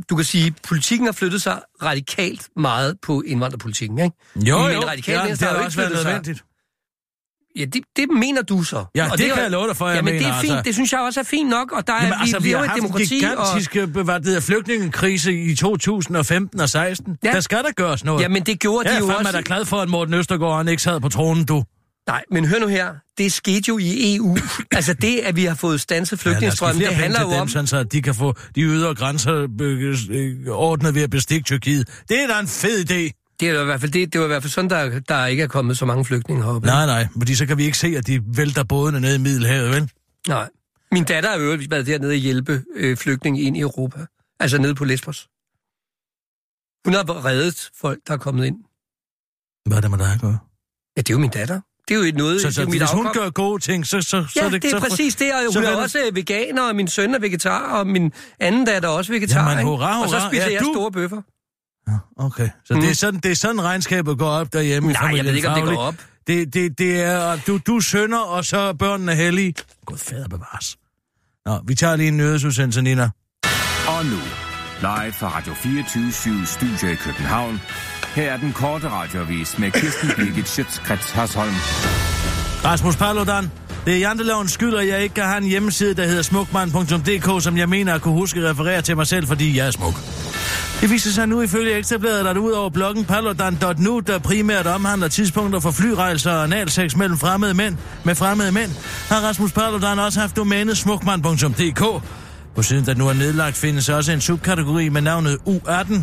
du kan sige, at politikken har flyttet sig radikalt meget på indvandrerpolitikken, ikke? Jo, Men jo, radikale ja, venstre det har har jo også ikke været flyttet sig. Ja, det, det mener du så. Ja, Og det er- kan jeg love dig for, jeg Jamen, det mener, er fint. altså. Det synes jeg også er fint nok, og der er, Jamen, vi, altså, vi, vi er har et haft en demokrati, og... gigantisk og... det hedder, flygtningekrise i 2015 og 16. Ja. Der skal der gøres noget. Jamen, det gjorde jeg de er jo fandme også. da glad for, at Morten Østergaard han ikke sad på tronen, du. Nej, men hør nu her. Det skete jo i EU. altså det, at vi har fået stanset flygtningestrømmen, ja, det handler jo dem, om... Sådan, så de kan få de ydre grænser øh, øh, ordnet ved at bestikke Tyrkiet. Det er da en fed idé. Det er jo i hvert fald, det, det var i hvert fald sådan, der, der ikke er kommet så mange flygtninge heroppe. Nej, nej, fordi så kan vi ikke se, at de vælter bådene ned i Middelhavet, vel? Nej. Min datter har jo været dernede og hjælpe øh, flygtninge ind i Europa. Altså nede på Lesbos. Hun har reddet folk, der er kommet ind. Hvad er det med dig at gøre? Ja, det er jo min datter. Det er jo noget, Så, det så er mit hvis hun afkom. gør gode ting, så, så, så Ja, er det, det... er så, præcis det, og så hun er det- også veganer, og min søn er vegetar, og min anden datter er også vegetar. Jamen, ikke? hurra, Og så hurra. spiser Ja, jeg du- store bøffer. Ja, okay. Så mm. det, er sådan, det er sådan, regnskabet går op derhjemme i Nej, jeg familien ved ikke, om det går op. Det, det, det er, du, du sønder, og så er børnene hellige. Gud fader bevares. Nå, vi tager lige en nyhedsudsendelse, Nina. Og nu, live fra Radio 24 Studio i København. Her er den korte radiovis med Kirsten Birgit Schøtzgrads Hasholm. Rasmus Paludan, det er jantelovens skyld, at jeg ikke kan have en hjemmeside, der hedder smukmand.dk, som jeg mener at kunne huske referere til mig selv, fordi jeg er smuk. Det viser sig nu ifølge Ekstrabladet, at ud over bloggen paludan.nu, der primært omhandler tidspunkter for flyrejser og analsex mellem fremmede mænd med fremmede mænd, har Rasmus Paludan også haft domænet smukmand.dk. På siden, der nu er nedlagt, findes også en subkategori med navnet U18,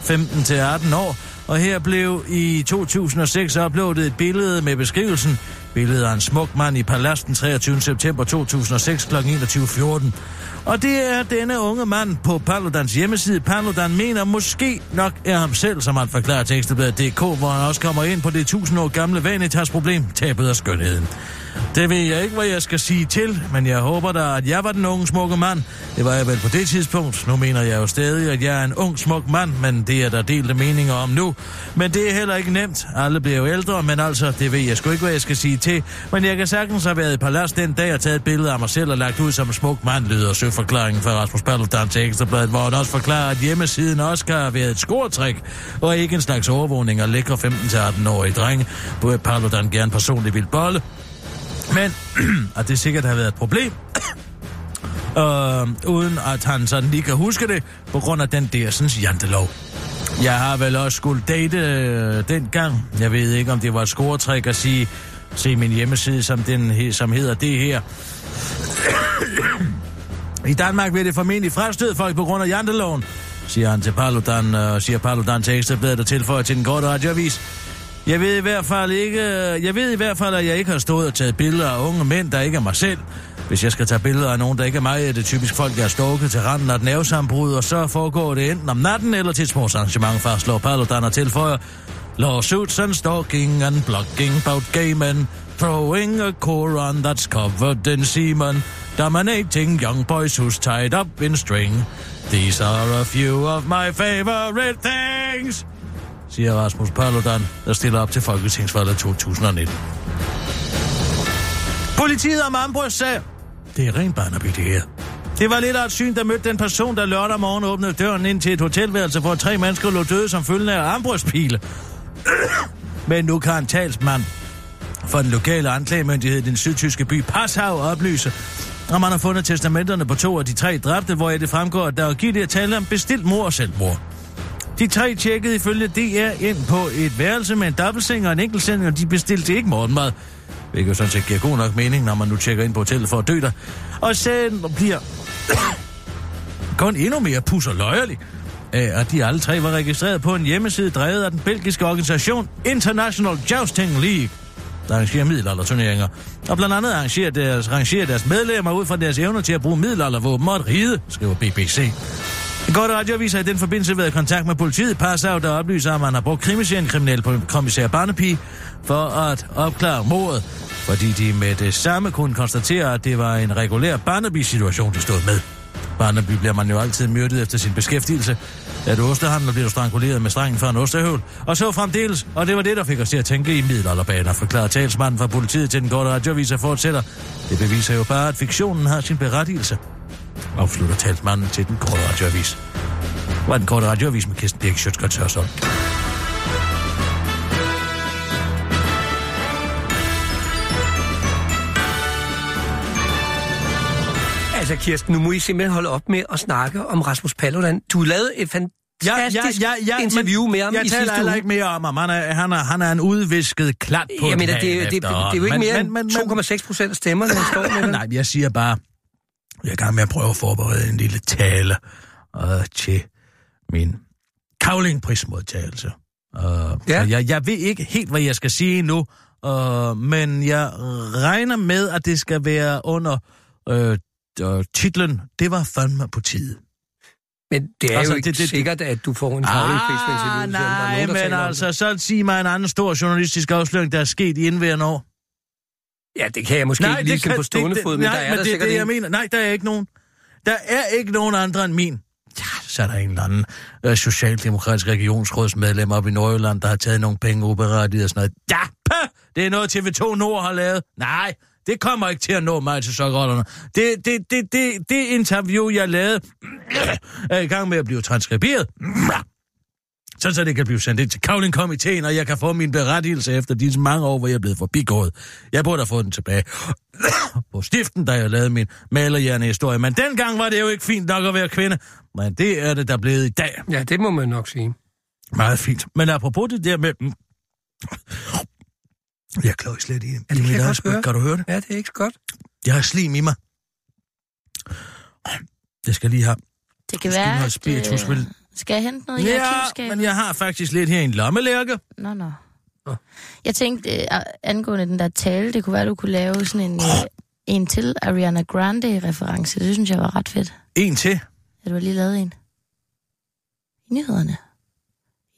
15-18 år, og her blev i 2006 uploadet et billede med beskrivelsen Billedet af en smuk mand i Palas den 23. september 2006 kl. 21.14. Og det er denne unge mand på Paludans hjemmeside. Paludan mener måske nok er ham selv, som han forklarer tekstebladet.dk, hvor han også kommer ind på det 1000 år gamle Vanitas-problem, tabet af skønheden. Det ved jeg ikke, hvad jeg skal sige til, men jeg håber da, at jeg var den unge smukke mand. Det var jeg vel på det tidspunkt. Nu mener jeg jo stadig, at jeg er en ung smuk mand, men det er der delte meninger om nu. Men det er heller ikke nemt. Alle bliver jo ældre, men altså, det ved jeg sgu ikke, hvad jeg skal sige til. Men jeg kan sagtens have været i palast den dag og taget et billede af mig selv og lagt ud som en smuk mand, lyder forklaringen fra Rasmus Paludan til Ekstrabladet, hvor han også forklarer, at hjemmesiden også kan have været et skortræk, og ikke en slags overvågning af lækre 15-18-årige drenge, hvor Paludan gerne personligt vil bolle. Men, at det sikkert har været et problem, øh, uden at han sådan lige kan huske det, på grund af den der sådan jantelov. Jeg har vel også skulle date øh, dengang. Jeg ved ikke, om det var et scoretræk at sige, se min hjemmeside, som, den, som hedder det her. I Danmark vil det formentlig frastøde folk på grund af janteloven, siger han til Paludan, og siger Paludan til Ekstrabladet og tilføjer til den korte radioavis. Jeg ved i hvert fald ikke, øh, jeg ved i hvert fald, at jeg ikke har stået og taget billeder af unge mænd, der ikke er mig selv. Hvis jeg skal tage billeder af nogen, der ikke er mig, er det typisk folk, jeg har stalket til randen af et nervesambrud, og så foregår det enten om natten eller til et sportsarrangement, fastslår Paludan og tilføjer. Lawsuits and stalking and blocking about gay men, throwing a Koran that's covered in semen, dominating young boys who's tied up in string. These are a few of my favorite things, siger Rasmus Paludan, der stiller op til Folketingsvalget 2019. Politiet om sag, Det er rent Barnaby, det her. Det var lidt af et syn, der mødte den person, der lørdag morgen åbnede døren ind til et hotelværelse, hvor tre mennesker lå døde som følge af armbrystpile. Men nu kan en talsmand for den lokale anklagemyndighed i den sydtyske by Passau oplyse, og man har fundet testamenterne på to af de tre dræbte, hvor det fremgår, at der er givet at tale om bestilt mor og selvmord. De tre tjekkede ifølge DR ind på et værelse med en dobbeltseng og en enkeltseng, og de bestilte ikke morgenmad. Hvilket jo sådan set giver god nok mening, når man nu tjekker ind på hotellet for at dø der. Og sagen bliver kun endnu mere pus og løjerlig af, at de alle tre var registreret på en hjemmeside drevet af den belgiske organisation International Jousting League, der arrangerer middelalderturneringer, og blandt andet arrangerer deres, arrangerer deres medlemmer ud fra deres evner til at bruge middelaldervåben og at ride, skriver BBC. En godt radioavis har i den forbindelse været i kontakt med politiet i Passau, der oplyser, at man har brugt krimiserien kriminel kommissær Barnaby for at opklare mordet, fordi de med det samme kunne konstatere, at det var en regulær Barnaby-situation, de stod med. Barnaby bliver man jo altid myrdet efter sin beskæftigelse. At ostehandler bliver stranguleret med strengen fra en ostehøvl. Og så fremdeles, og det var det, der fik os til at tænke i middelalderbaner, forklarer talsmanden fra politiet til den korte radioavis og fortsætter. Det beviser jo bare, at fiktionen har sin berettigelse. Afslutter talsmanden til den korte radioavis. Var den korte radioavis med Kirsten Birk Sjøtskrets Hørsholm. Altså, Kirsten, nu må I simpelthen holde op med at snakke om Rasmus Paludan. Du lavede et fantastisk ja, ja, ja, ja, interview med ham jeg i sidste taler heller uge. ikke mere om ham. Han er, han er, han er en udvisket klat på Jeg mener, et det, det, det, det, er jo ikke mere Men- end men- 2,6 procent af stemmerne, han står med. Nej, jeg siger bare, jeg er i gang med at prøve at forberede en lille tale uh, til min kavlingprismodtagelse. Uh, Ja. jeg, jeg ved ikke helt, hvad jeg skal sige nu, uh, men jeg regner med, at det skal være under uh, uh, titlen Det var fandme på tide. Men det er Altså, jo ikke det- det- sikkert, at du får en faglig Ah, der er nej, men altså, så sig mig en anden stor journalistisk afsløring, der er sket i indværende år. det. Ja, det kan jeg måske ikke lige sådan på stående fod, men nej, der er men der det er sikkert det, jeg en. mener. Nej, der er ikke nogen. Der er ikke nogen andre end min. Ja, så er der en eller anden øh, socialdemokratisk regionsrådsmedlem op i Nordjylland, der har taget nogle penge uberettiget og sådan noget. Ja, pah, det er noget TV2 Nord har lavet. Nej, Det kommer ikke til at nå mig til sokkerollerne. Det, det, det, det, det interview, jeg lavede, er i gang med at blive transkriberet. Så, så det kan blive sendt ind til Kavling-komiteen, og jeg kan få min berettigelse efter disse mange år, hvor jeg er blevet forbigået. Jeg burde have fået den tilbage på stiften, da jeg lavede min malerhjerne historie. Men dengang var det jo ikke fint nok at være kvinde. Men det er det, der er blevet i dag. Ja, det må man nok sige. Meget fint. Men apropos det der med... Jeg klør slet i, Ja, i det kan jeg godt høre. Kan du høre det? Ja, det er ikke så godt. Jeg har slim i mig. Det skal lige have. Det kan være, du have at, spiritus, øh? Skal jeg hente noget i Ja, arkivskabet? men jeg har faktisk lidt her i en lommelærke. Nå, nå. Nå. Jeg tænkte, øh, angående den der tale, det kunne være, du kunne lave sådan en, øh, en til Ariana Grande-reference. Det synes jeg var ret fedt. En til. at du har lige lavet en. I nyhederne.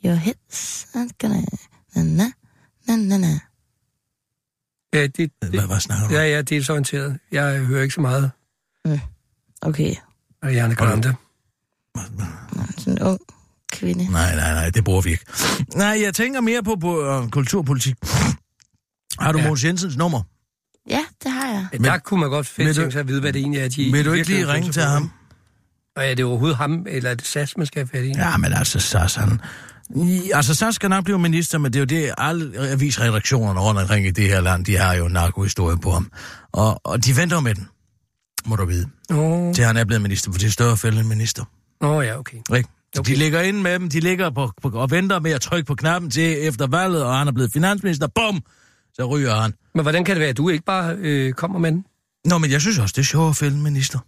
Your hits are gonna... Na, na, na, na, na. Ja, det, det, Hvad, hvad snakker du ja, ja, det er så orienteret. Jeg hører ikke så meget Okay, af Janne Grande. Sådan en ung kvinde. Nej, nej, nej, det bruger vi ikke. Nej, jeg tænker mere på, på uh, kulturpolitik. Har du ja. Mogens Jensens nummer? Ja, det har jeg. Men, der kunne man godt fedt tænke sig at vide, hvad det egentlig er, de... Vil du ikke lige ringe til ham? Og er det overhovedet ham, eller er det SAS, man skal have fat i? Ja, men altså, Sas, han... I, altså, Sas skal nok blive minister, men det er jo det, alle avisredaktionerne rundt omkring i det her land, de har jo narkohistorie på ham. Og, og de venter med den, må du vide, Nå, til han er blevet minister, for det er større fælde end minister. Nå ja, okay. Ikke? Okay. De ligger inde med dem, de ligger på, på, og venter med at trykke på knappen til efter valget, og han er blevet finansminister. Bum! Så ryger han. Men hvordan kan det være, at du ikke bare øh, kommer med den? Nå, men jeg synes også, det er sjovt at fælde minister.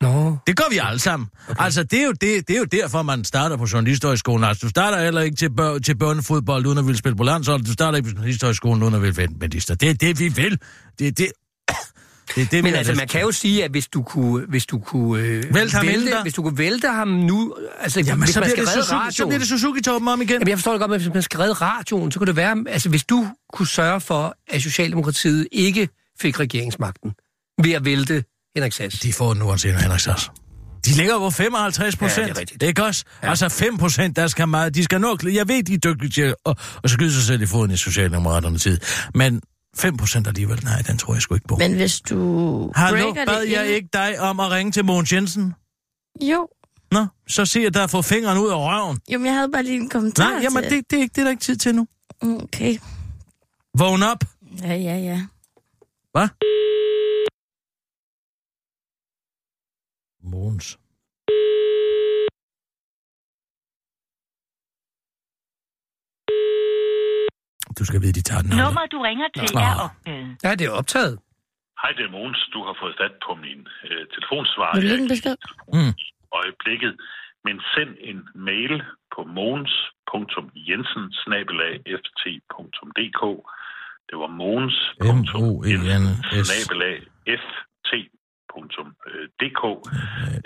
Nå, Det gør vi alle sammen. Okay. Altså, det er, jo det, det er jo derfor, man starter på journalisthøjskolen. Altså, du starter heller ikke til, bør, til børnefodbold, uden at ville spille på landshold. Du starter ikke på journalisthøjskolen, uden at ville være minister. Det er det, vi vil. Det er det... Det er det, vi men altså, man kan jo sige, at hvis du kunne, hvis du kunne, øh, Vælte ham vælte, hvis du kunne vælte ham nu, altså Jamen, hvis så man bliver, skal det Suzuki, så radioen, bliver det Suzuki-toppen om igen. Jamen, jeg forstår det godt, men hvis man skal redde radioen, så kunne det være, altså hvis du kunne sørge for, at Socialdemokratiet ikke fik regeringsmagten ved at vælte Henrik Sass. De får den uanset Henrik Sass. De ligger på 55 procent. Ja, det er rigtigt. Ikke også? Ja. Altså 5 procent, der skal meget. De skal nok... Jeg ved, de er dygtige til at, at skyde sig selv i foden i Socialdemokraterne tid. Men 5 procent alligevel, nej, den tror jeg sgu ikke på. Men hvis du Hallo, bad jeg ind- ikke dig om at ringe til Mogens Jensen? Jo. Nå, så se, at der får fingeren ud af røven. Jo, men jeg havde bare lige en kommentar Nej, jamen til... det, det, er ikke, det er der ikke tid til nu. Okay. Vågn op. Ja, ja, ja. Hvad? Mogens. Du skal vide, de tager den Nummer, du ringer til, Nå. er optaget. Ja, det er optaget. Hej, det er Mogens. Du har fået fat på min øh, telefonsvar Vil du lægge en besked? Mm. øjeblikket. Men send en mail på mogens.jensen ft.dk Det var mogens.jensen M-O-E-N-S. ft.dk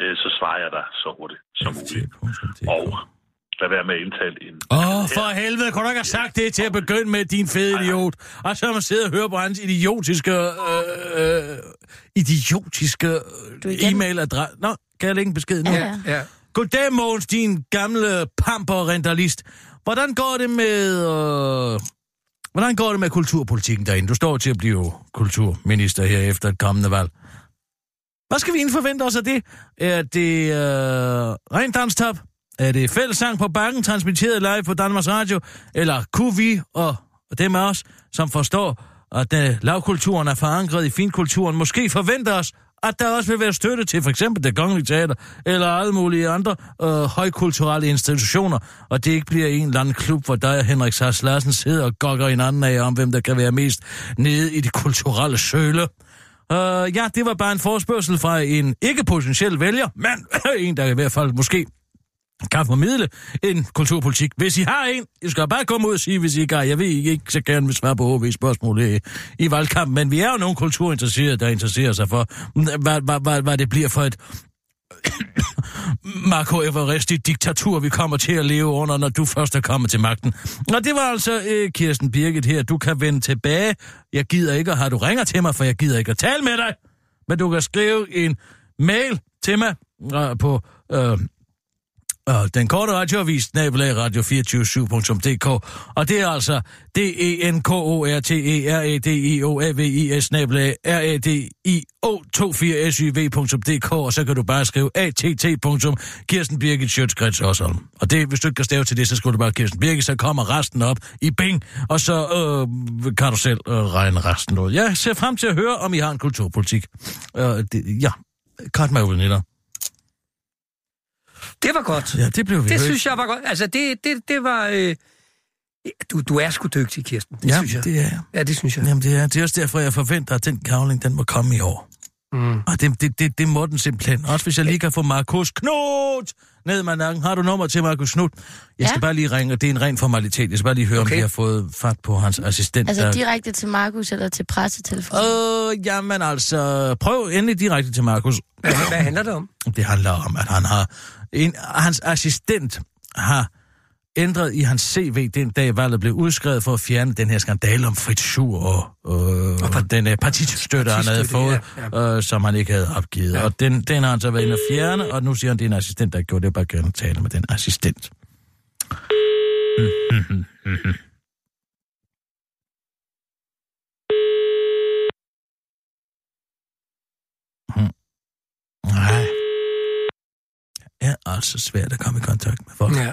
øh, Så svarer jeg dig så hurtigt som muligt. Og lad være med at indtale en... Åh, oh, for helvede, kunne du ikke have sagt det til at begynde med, din fede idiot? Og så har man siddet og hørt på hans idiotiske, øh, øh, idiotiske øh, e-mailadresse. Nå, kan jeg lægge en besked nu? Ja, Ja. Goddag, Mogens, din gamle pamper-rentalist. Hvordan går det med... Øh, hvordan går det med kulturpolitikken derinde? Du står til at blive kulturminister her efter et kommende valg. Hvad skal vi egentlig forvente os af det? Er det øh, rent danstop? Er det fællessang på bakken, transmitteret live på Danmarks Radio? Eller kunne vi, og dem af os, som forstår, at øh, lavkulturen er forankret i finkulturen, måske forventer os, at der også vil være støtte til for eksempel det kongelige teater, eller alle mulige andre øh, højkulturelle institutioner, og det ikke bliver en eller anden klub, hvor dig og Henrik Sars Larsen sidder og gokker hinanden af om, hvem der kan være mest nede i det kulturelle søle. Øh, ja, det var bare en forspørgsel fra en ikke potentiel vælger, men en, der i hvert fald måske kan formidle en kulturpolitik. Hvis I har en, I skal bare komme ud og sige, hvis I ikke har. Jeg ved, I ikke så gerne vil svare på HV-spørgsmål i, øh, i valgkampen, men vi er jo nogle kulturinteresserede, der interesserer sig for, hvad, hvad, hvad, hvad det bliver for et Marco Everesti diktatur, vi kommer til at leve under, når du først er kommet til magten. Og det var altså øh, Kirsten Birgit her. Du kan vende tilbage. Jeg gider ikke at have, du ringer til mig, for jeg gider ikke at tale med dig. Men du kan skrive en mail til mig øh, på øh, den korte radioavis, nabelag radio247.dk. Og det er altså d e n k o r t e r e d i o a v i s nabelag r a d i o 24 s y v.dk. Og så kan du bare skrive att. Kirsten Birgit Sjøtskrets Osholm. Og det, hvis du ikke kan stave til det, så skriver du bare Kirsten Birgit, så kommer resten op i bing, og så øh, kan du selv øh, regne resten ud. Jeg ser frem til at høre, om I har en kulturpolitik. Øh, det, ja, cut mig ud, Nitter. Det var godt. Ja, det blev vi Det synes jeg var godt. Altså, det, det, det var... Øh... Du, du er sgu dygtig, Kirsten. Det ja, synes jeg. det er jeg. Ja, det synes jeg. Jamen, det er, det er også derfor, jeg forventer, at den kavling, den må komme i år. Mm. Og det, det, det, det må den simpelthen. Også hvis jeg lige kan få Markus Knut ned med nakken. Har du nummer til Markus Knut? Jeg skal Ja. bare lige ringe, og det er en ren formalitet. Jeg skal bare lige høre, okay. om vi har fået fat på hans assistent. Altså der- direkte til Markus eller til pressetelefonen? Øh, jamen altså, prøv endelig direkte til Markus. Hvad, hvad handler det om? Det handler om, at han har... En, hans assistent har ændret i hans CV den dag, valget blev udskrevet for at fjerne den her skandale om Fritz Schur og, øh, og den uh, partistøtte, han havde fået, ja, ja, Øh, som han ikke havde opgivet. Ja. Og den, den har han så været inde og fjerne, og nu siger han, det er en assistent, der har gjort det. Jeg bare gerne tale med den assistent. Hmm. Nej. Det er altså svært at komme i kontakt med folk. Ja.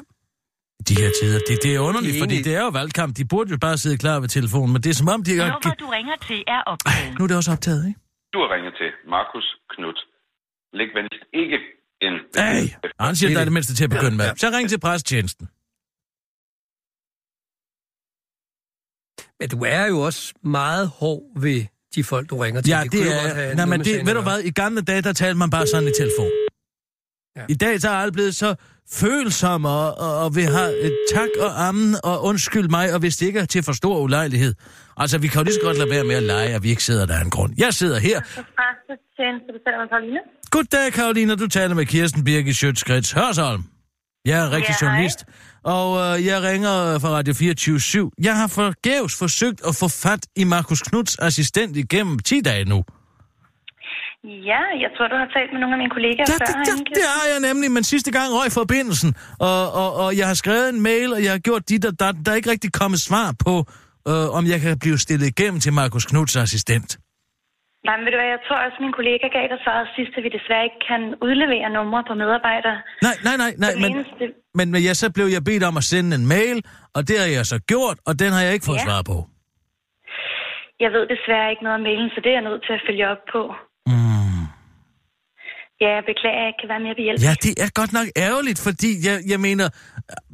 De her tider. Det, det er underligt, Enig. fordi det er jo valgkamp. De burde jo bare sidde klar ved telefonen, men det er som om, de ikke har... Nummer, du ringer til, er optaget. Nu er det også optaget, ikke? Du har ringet til Markus Knudt. Læg venligst ikke en... Hey, han siger, Det der er er det mindste til at begynde med. Så ring til presstjenesten. Men du er jo også meget hård ved de folk, du ringer til. Ja, kunne det have er... Nej, noget men det, ved du hvad? I gamle dage, der talte man bare sådan i telefon. Ja. I dag så er alle blevet så følsomme, og, og, og vi har et tak og ammen, og undskyld mig, og hvis det ikke er til for stor ulejlighed. Altså, vi kan jo lige så godt lade være med at lege, at vi ikke sidder der af en grund. Jeg sidder her. Goddag, Karolina. Du taler med Kirsten Birgit Sjøtskrets Hørsholm. Jeg er rigtig Ja, hej. journalist, og øh, jeg ringer fra Radio 24 Jeg har forgæves forsøgt at få fat i Markus Knuds assistent igennem 10 dage nu. Ja, jeg tror, du har talt med nogle af mine kollegaer Ja, før. det, herinde, det, har jeg nemlig, men sidste gang røg forbindelsen, og, og, og jeg har skrevet en mail, og jeg har gjort dit og dat. Der er ikke rigtig kommet svar på, øh, om jeg kan blive stillet igennem til Markus Knuds assistent. Nej, men ved du hvad, jeg tror også, min kollega gav dig svaret sidst, at vi desværre ikke kan udlevere numre på medarbejdere. Nej, nej, nej, nej, men, eneste... men, men ja, så blev jeg bedt om at sende en mail, og det har jeg så gjort, og den har jeg ikke fået Ja. svar på. Jeg ved desværre ikke noget om mailen, så det er jeg nødt til at følge op på. Ja, jeg beklager, at jeg ikke kan være mere behjælpelig. Ja, det er godt nok ærgerligt, fordi jeg, jeg mener,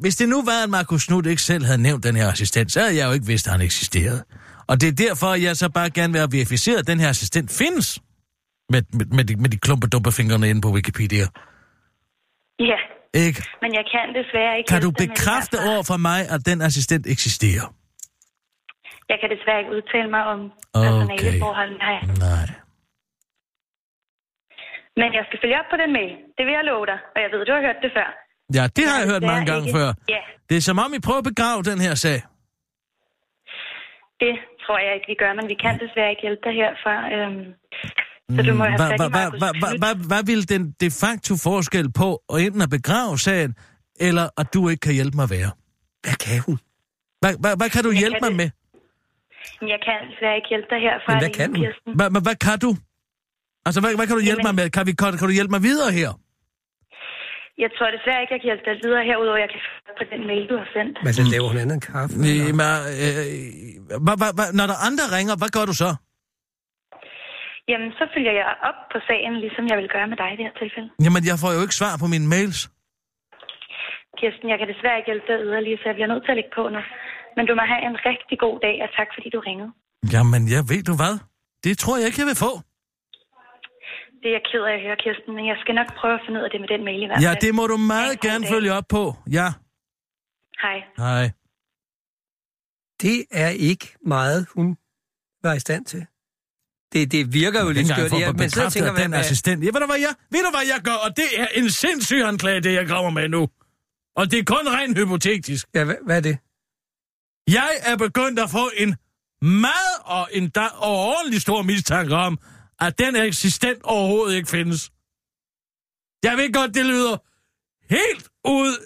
hvis det nu var, at Markus Knud ikke selv havde nævnt den her assistent, så havde jeg jo ikke vidst, at han eksisterede. Og det er derfor, jeg så bare gerne vil have verificeret, at den her assistent findes. Med, med, med, de, med de klumpe fingrene inde på Wikipedia. Ja, Ikke? men jeg kan desværre ikke Kan du bekræfte over for mig, at den assistent eksisterer? Jeg kan desværre ikke udtale mig om Okay. personaleforhold. Nej. Nej. Men jeg skal følge op på den mail. Det vil jeg love dig. Og jeg ved, du har hørt det før. Ja, det har Jeg hørt mange gange ikke- før. Ja, Det er som om, I prøver at begrave den her sag. det tror jeg ikke, vi gør, men vi kan desværre ikke hjælpe dig herfra. Øhm, så du må have Hvad fat i Markus hvad vil den de facto forskel på at enten at begrave sagen, eller at du ikke kan hjælpe mig være? Hvad kan hun? Hvad, hvad, hvad kan du Jeg hjælpe kan mig det. med? Jeg kan desværre ikke hjælpe dig herfra. Men hvad kan. Hvad, hvad, hvad kan du? Altså, hvad, hvad kan du hjælpe Jamen- mig med? Kan, vi, kan, kan du hjælpe mig videre her? Jeg tror desværre ikke, jeg kan hjælpe dig videre herudover. Jeg kan på den mail, du har sendt. Men så laver hun andet en kaffe. Øh, men, øh, hvad, hvad, hvad, når der er andre ringer, hvad gør du så? Jamen, så følger jeg op på sagen, ligesom jeg vil gøre med dig i det her tilfælde. Jamen, jeg får jo ikke svar på mine mails. Kirsten, jeg kan desværre ikke hjælpe dig yderligere, så jeg bliver nødt til at lægge på nu. Men du må have en rigtig god dag, og tak fordi du ringede. Jamen, jeg ved du hvad? Det tror jeg ikke, jeg vil få. Det er jeg ked af at høre, Kirsten, men jeg skal nok prøve at finde ud af det med den mail i hvert Ja, fald. det må du meget god gerne dag. følge op på. Ja, Hej. hej. Det er ikke meget, hun var i stand til. Det, det virker jo lidt skørt. Ja, men så tænker at den hvad, assistent... Ja, ved du, hvad jeg, ved du, hvad jeg gør? Og det er en sindssyg anklage, det jeg kommer med nu. Og det er kun rent hypotetisk. Ja, hvad, hvad er det? Jeg er begyndt at få en meget og en da overordentlig stor mistanke om, at den assistent overhovedet ikke findes. Jeg ved godt, det lyder helt ud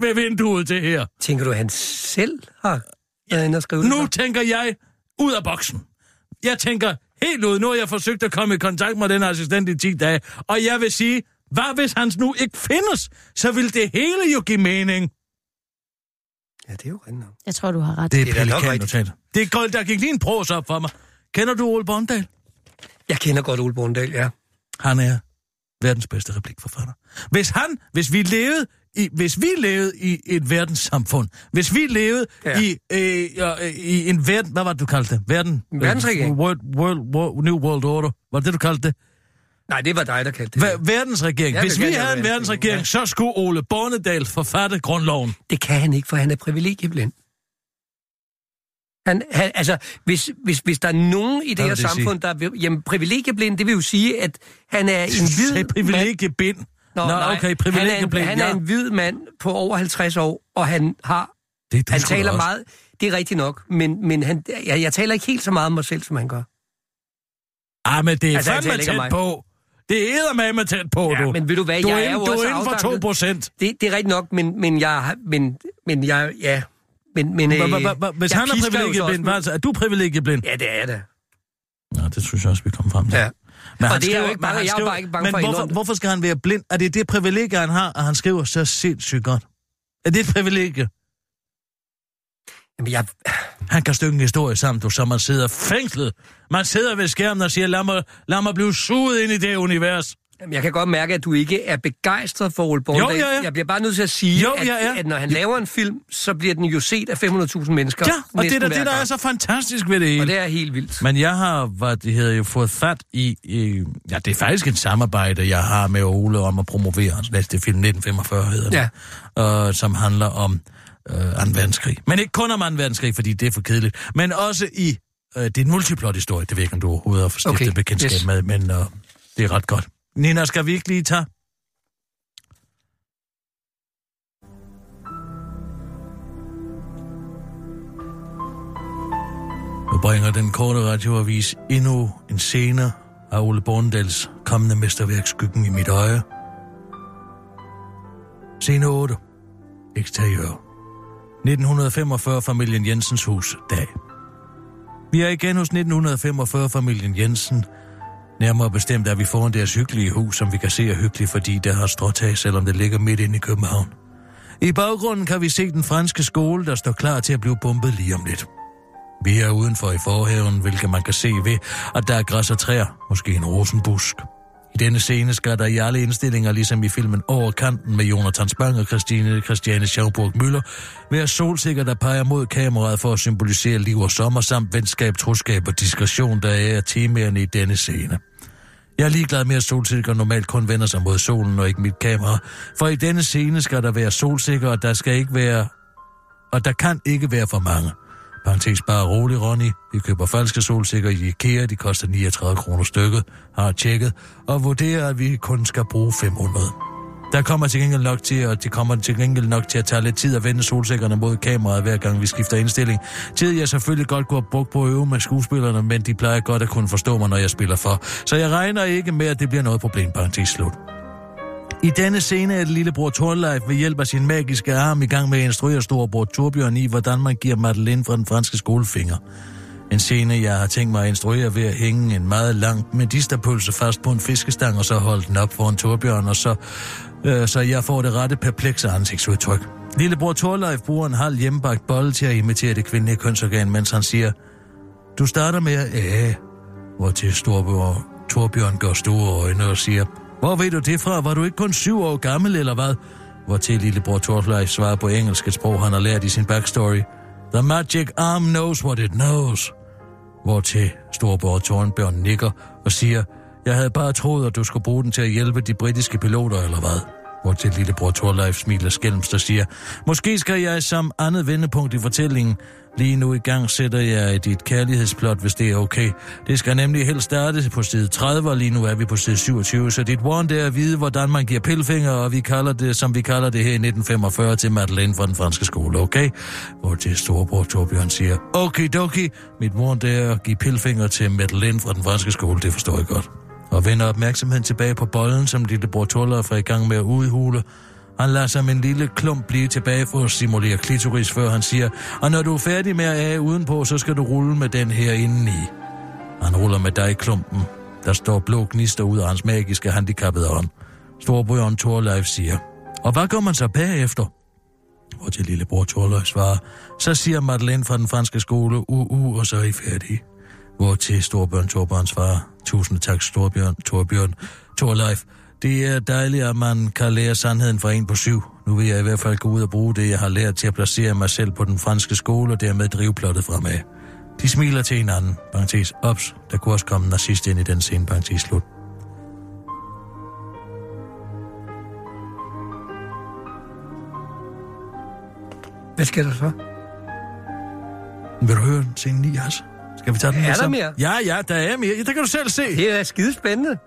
ved vinduet, det her. Tænker du, at han selv har været inde og skrevet Nu det? tænker jeg ud af boksen. Jeg tænker helt ud. Nu har jeg forsøgt at komme i kontakt med den assistent i 10 dage. Og jeg vil sige, hvad hvis han nu ikke findes? Så vil det hele jo give mening. Ja, det er jo rent nok. Jeg tror, du har ret. Det er, Det er da nok pelikannotat. Det er godt, der gik lige en pros op for mig. Kender du Ole Bondal? Jeg kender godt Ole Borndal, ja. Han er verdens bedste replikforfatter. Hvis han, hvis vi levede i, hvis vi levede i et verdenssamfund, hvis vi levede Ja. ja. i, øh, ja, i en verden, hvad var det, du kaldte det? Verden? En verdensregering. Øh, World, world, world, New World Order. Var det det, du kaldte det? Nej, det var dig, der kaldte det. Ver, verdensregering. Jeg Hvis vi havde en verdensregering, verdensregering, så skulle Ole Bornedal forfatte grundloven. Det kan han ikke, for han er privilegieblind. Han, han, altså, hvis, hvis, hvis der er nogen i det her vil det samfund, der er... Jamen, privilegieblind, det vil jo sige, at han er en hvid... Sagde privilegiebind. Nå, Nå, nej, okay, privilegieblind, Han er, en, han er en hvid mand på over 50 år, og han har... Det du Han taler også. meget... Det er rigtigt nok, men, men han, jeg, jeg taler ikke helt så meget om mig selv, som han gør. Ah, men det er Altså, fandme tæt mig. på. Det er med tæt på, Ja, du. men ved du hvad, du jeg er, er jo du er inden for 2 afdanket. procent. Det, det er rigtigt nok, men, men jeg... Men, men jeg... Ja... Men, men, Hvis han er privilegieblind, hvad, er du privilegieblind? Ja, det er det. Ja, det synes jeg også, vi kom frem til. Ja. Men Og han det er jo skriver- ikke bare- jeg er skriver- bare ikke bange men for hvorfor, hvorfor skal han være blind? Er det det privilegie, han har, at han skriver så sindssygt godt? Er det et privilegie? Jamen, jeg... Han kan stykke en historie sammen, du, så man sidder fængslet. Man sidder ved skærmen og siger, lad mig, lad mig blive suget ind i det univers. Jeg kan godt mærke, at du ikke er begejstret for Ole Borndal. Jo, jeg er. Jeg bliver bare nødt til at sige, Jo, at, jeg er. at når han laver en film, så bliver den jo set af 500.000 mennesker. Ja, og det er da det, der er så fantastisk ved det hele. Og det er helt vildt. Men jeg har, hvad det hedder, jo fået fat i, i, ja, det er faktisk et samarbejde, jeg har med Ole om at promovere hans næste film, 1945 hedder det, ja. øh, som handler om øh, 2. verdenskrig. Men ikke kun om 2. verdenskrig, fordi det er for kedeligt, men også i, øh, det er en multiplot historie, det ved jeg ikke, om du overhovedet har stiftet Okay, bekendtskab yes. med, men øh, det er ret godt. Nina, skal vi ikke lige tage? Nu bringer den korte radioavis endnu en scene af Ole Borndals kommende mesterværk Skyggen i mit øje. Scene 8. Eksteriør. 1945 familien Jensens hus. Dag. Vi er igen hos 1945 familien Jensen. Nærmere bestemt er vi foran deres hyggelige hus, som vi kan se er hyggeligt, fordi det har stråtag, selvom det ligger midt inde i København. I baggrunden kan vi se den franske skole, der står klar til at blive bombet lige om lidt. Vi er udenfor i forhaven, hvilket man kan se ved, at der er græs og træer, måske en rosenbusk. I denne scene skal der i alle indstillinger, ligesom i filmen Over kanten med Jonathan Spang og Christine, Christiane Schauburg Møller, være solsikker, der peger mod kameraet for at symbolisere liv og sommer, samt venskab, troskab og diskretion, der er temaerne i denne scene. Jeg er ligeglad med, at solsikker normalt kun vender sig mod solen og ikke mit kamera, for i denne scene skal der være solsikker, og der skal ikke være... Og der kan ikke være for mange. Parenthes bare rolig, Ronny. Vi køber falske solsikker i IKEA. De koster 39 kroner stykket. Har tjekket. Og vurderer, at vi kun skal bruge 500. Der kommer til gengæld nok til, og det kommer til gengæld nok til at tage lidt tid at vende solsikkerne mod kameraet, hver gang vi skifter indstilling. Tid jeg selvfølgelig godt kunne have brugt på at øve med skuespillerne, men de plejer godt at kunne forstå mig, når jeg spiller for. Så jeg regner ikke med, at det bliver noget problem, parentes slut. I denne scene er det lillebror Torleif ved hjælp af sin magiske arm i gang med at instruere storebror Torbjørn i, hvordan man giver Madeleine fra den franske skolefinger. En scene, jeg har tænkt mig at instruere ved at hænge en meget lang medisterpølse fast på en fiskestang, og så holde den op for en Torbjørn, og så, øh, så jeg får det rette perplekse ansigtsudtryk. Lillebror Torleif bruger en halv hjemmebagt bolle til at imitere det kvindelige kønsorgan, mens han siger, du starter med at æh, hvor til storebror Torbjørn gør store øjne og siger, hvor ved du det fra? Var du ikke kun syv år gammel, eller hvad? Hvor til lillebror Torleif svarer på engelsk et sprog, han har lært i sin backstory. The magic arm knows what it knows. Hvor til storebror Tornbjørn nikker og siger, jeg havde bare troet, at du skulle bruge den til at hjælpe de britiske piloter, eller hvad? Hvor til lillebror Torleif smiler skælmst og siger, måske skal jeg som andet vendepunkt i fortællingen Lige nu i gang sætter jeg et, et kærlighedsplot, hvis det er okay. Det skal nemlig helst starte på side 30, og lige nu er vi på side 27, så dit warn er at vide, hvordan man giver pilfinger, og vi kalder det, som vi kalder det her i 1945, til Madeleine fra den franske skole, okay? Hvor til storebror Torbjørn siger, okay doki, mit warn er at give pilfinger til Madeleine fra den franske skole, det forstår jeg godt. Og vender opmærksomheden tilbage på bollen, som lillebror Tuller er i gang med at udhule, han lader som en lille klump blive tilbage for at simulere klitoris, før han siger, og når du er færdig med at af udenpå, så skal du rulle med den her indeni. Han ruller med dig i klumpen. Der står blå gnister ud af hans magiske handicappede hånd. Storbrøderen Torleif siger, og hvad gør man så bagefter? Og til lillebror Torleif svarer, så siger Madeleine fra den franske skole, uh, uh, og så er I færdige. Hvor til Storbjørn Torbjørn svarer, tusind tak Storbjørn, Torbjørn, Torleif, det er dejligt, at man kan lære sandheden fra en på syv. Nu vil jeg i hvert fald gå ud og bruge det, jeg har lært til at placere mig selv på den franske skole, og dermed drive plottet fremad. De smiler til hinanden, parentes, ops, der kunne også komme en nazist ind i den scene, parentes, slut. Hvad sker der så? Vil du høre scene 9, altså? Skal vi tage den Er der sammen? mere? Ja, ja, der er mere. Ja, det kan du selv se. Det er skide spændende.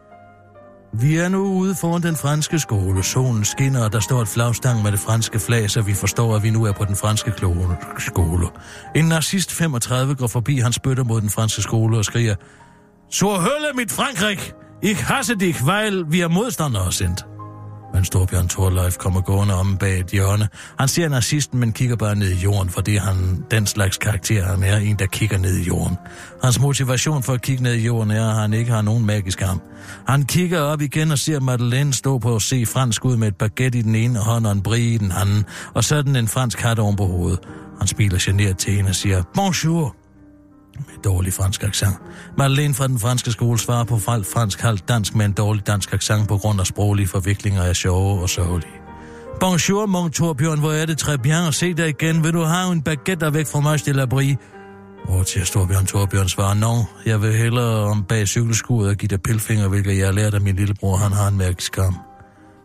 Vi er nu ude foran den franske skole. Solen skinner, og der står et flagstang med det franske flag, så vi forstår, at vi nu er på den franske skole. En narcissist 35 går forbi, han spytter mod den franske skole og skriger, Så hølle mit Frankrig! Ich hasse dich, weil wir modstandere sind. Men Storbjørn Thorleif kommer gående om bag et hjørne. Han ser narcisten, men kigger bare ned i jorden, fordi han den slags karakter han er en, der kigger ned i jorden. Hans motivation for at kigge ned i jorden er, at han ikke har nogen magisk arm. Han kigger op igen og ser Madeleine stå på at se fransk ud med et baguette i den ene hånd og en brie i den anden, og sådan en fransk hat oven på hovedet. Han smiler generet til hende og siger, Bonjour med dårlig fransk accent. Madeleine fra den franske skole svarer på fransk halvt dansk med en dårlig dansk accent på grund af sproglige forviklinger af sjove og sørgelige. Bonjour, mon Torbjørn, hvor er det très bien at se dig igen. Vil du have en baguette væk fra mig, Stille brie? Og til Storbjørn Torbjørn svarer, no, jeg vil hellere om bag cykelskuret og give dig pilfinger, hvilket jeg har lært af min lillebror, han har en magisk.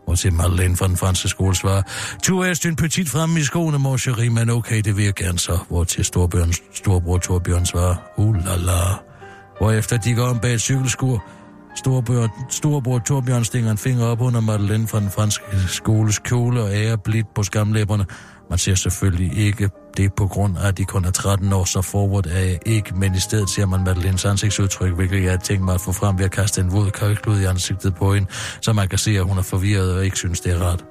Og til Madeleine fra den franske skole svarer, Tu er en petit fremme i skoene, mor chéri, men okay, det vil jeg gerne så. Hvor til Storbjørn, storbror Torbjørn svarer, uh la la. Hvorefter de går om bag et cykelskur, Storbror, storbror Torbjørn stinger en finger op under Madeleine fra den franske skoles kjole og ærer blidt på skamlæberne. Man ser selvfølgelig ikke det på grund af, at de kun er 13 år, så forward er jeg ikke, men i stedet ser man Madeleines ansigtsudtryk, hvilket jeg har tænkt mig at få frem ved at kaste en våd kalklud i ansigtet på hende, så man kan se, at hun er forvirret og ikke synes, det er ret.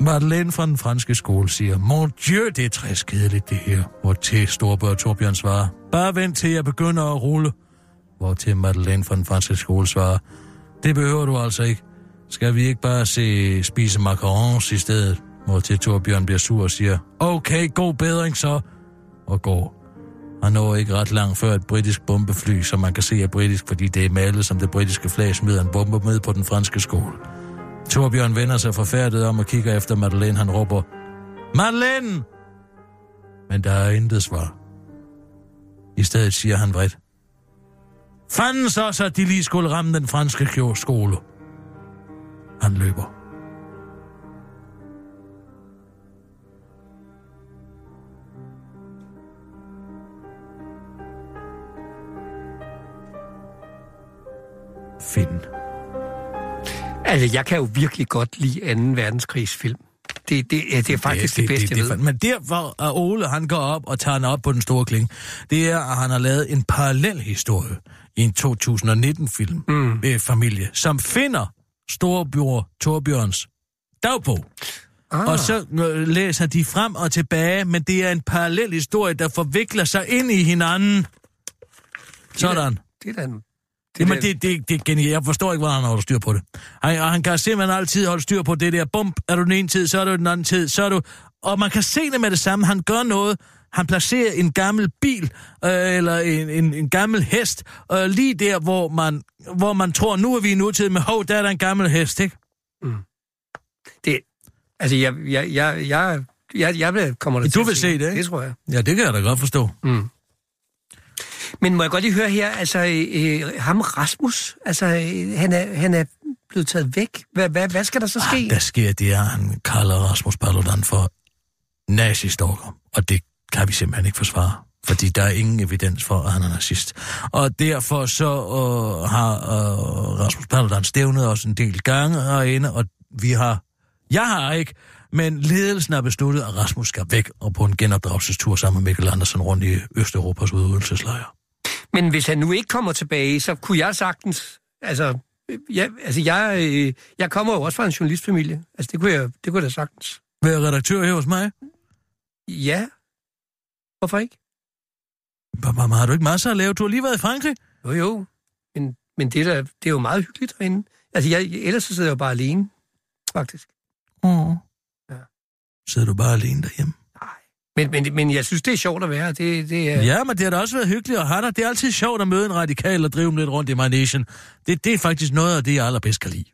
Madeleine fra den franske skole siger, Mon Dieu, det er træskedeligt det her. Hvor til Storbør Torbjørn svarer, bare vent til jeg begynder at rulle. Hvor til Madeleine fra den franske skole svarer, det behøver du altså ikke. Skal vi ikke bare se spise macarons i stedet? Hvor til Torbjørn bliver sur og siger, okay, god bedring så. Og går. Han når ikke ret langt før et britisk bombefly, som man kan se er britisk, fordi det er malet som det britiske flag, smider en bombe med på den franske skole. Torbjørn vender sig forfærdet om og kigger efter Madeleine. Han råber, Madeleine! Men der er intet svar. I stedet siger han vredt, Fanden så, så de lige skulle ramme den franske skole. Han løber. Finn. Altså, jeg kan jo virkelig godt lide 2. verdenskrigsfilm. Det, det, ja, det er faktisk det, det, bedste, det, jeg ved. det, Men der, hvor at Ole han går op og tager den op på den store kling, det er, at han har lavet en parallel historie i en 2019-film mm. med familie, som finder storebror Torbjørns dagbog. Ah. Og så øh, læser de frem og tilbage, men det er en parallel historie, der forvikler sig ind i hinanden. Sådan. Det er da en... Det Jamen, det, det, det er genialt. Jeg forstår ikke, hvordan han holder styr på det. Han, og han kan simpelthen altid holde styr på det der. Bump, er du den ene tid, så er du den anden tid, så er du... Og man kan se det med det samme. Han gør noget. Han placerer en gammel bil, øh, eller en, en, en gammel hest, øh, lige der, hvor man, hvor man tror, nu er vi i nutid, men hov, der er der en gammel hest, ikke? Mm. Det, altså, jeg, jeg, jeg, jeg, jeg, jeg kommer der Du vil se det, ikke? Det tror jeg. Ja, det kan jeg da godt forstå. Mm. Men må jeg godt lige høre her, altså øh, ham Rasmus, altså øh, han, er, han er blevet taget væk. Hvad, hvad, hvad skal der så ske? Ah, der sker det, at han kalder Rasmus Paludan for nazistalker, og det kan vi simpelthen ikke forsvare. Fordi der er ingen evidens for, at han er nazist. Og derfor så øh, har øh, Rasmus Paludan stævnet os en del gange herinde, og vi har, jeg har ikke, men ledelsen har besluttet, at Rasmus skal væk og på en genopdragelsestur sammen med Mikkel Andersen rundt i Østeuropas udøvelseslejre. Men hvis han nu ikke kommer tilbage, så kunne jeg sagtens altså, ja, altså jeg, øh, jeg kommer jo også fra en journalistfamilie. Altså det kunne jeg, det kunne jeg da sagtens. Være redaktør her hos mig? Ja. Hvorfor ikke? Mamma, har du ikke masser at lave? Du har lige været i Frankrig. Jo, jo. Men, men det, er da, det er jo meget hyggeligt derinde. Altså, jeg, ellers så sidder jeg jo bare alene, faktisk. Åh. Ja. Sidder du bare alene derhjemme? Men, men, men jeg synes, det er sjovt at være. Det, det er... Ja, men det har da også været hyggeligt at have dig. Det er altid sjovt at møde en radikal og drive dem lidt rundt i manesien. Det, det er faktisk noget af det, jeg allerbedst kan lide.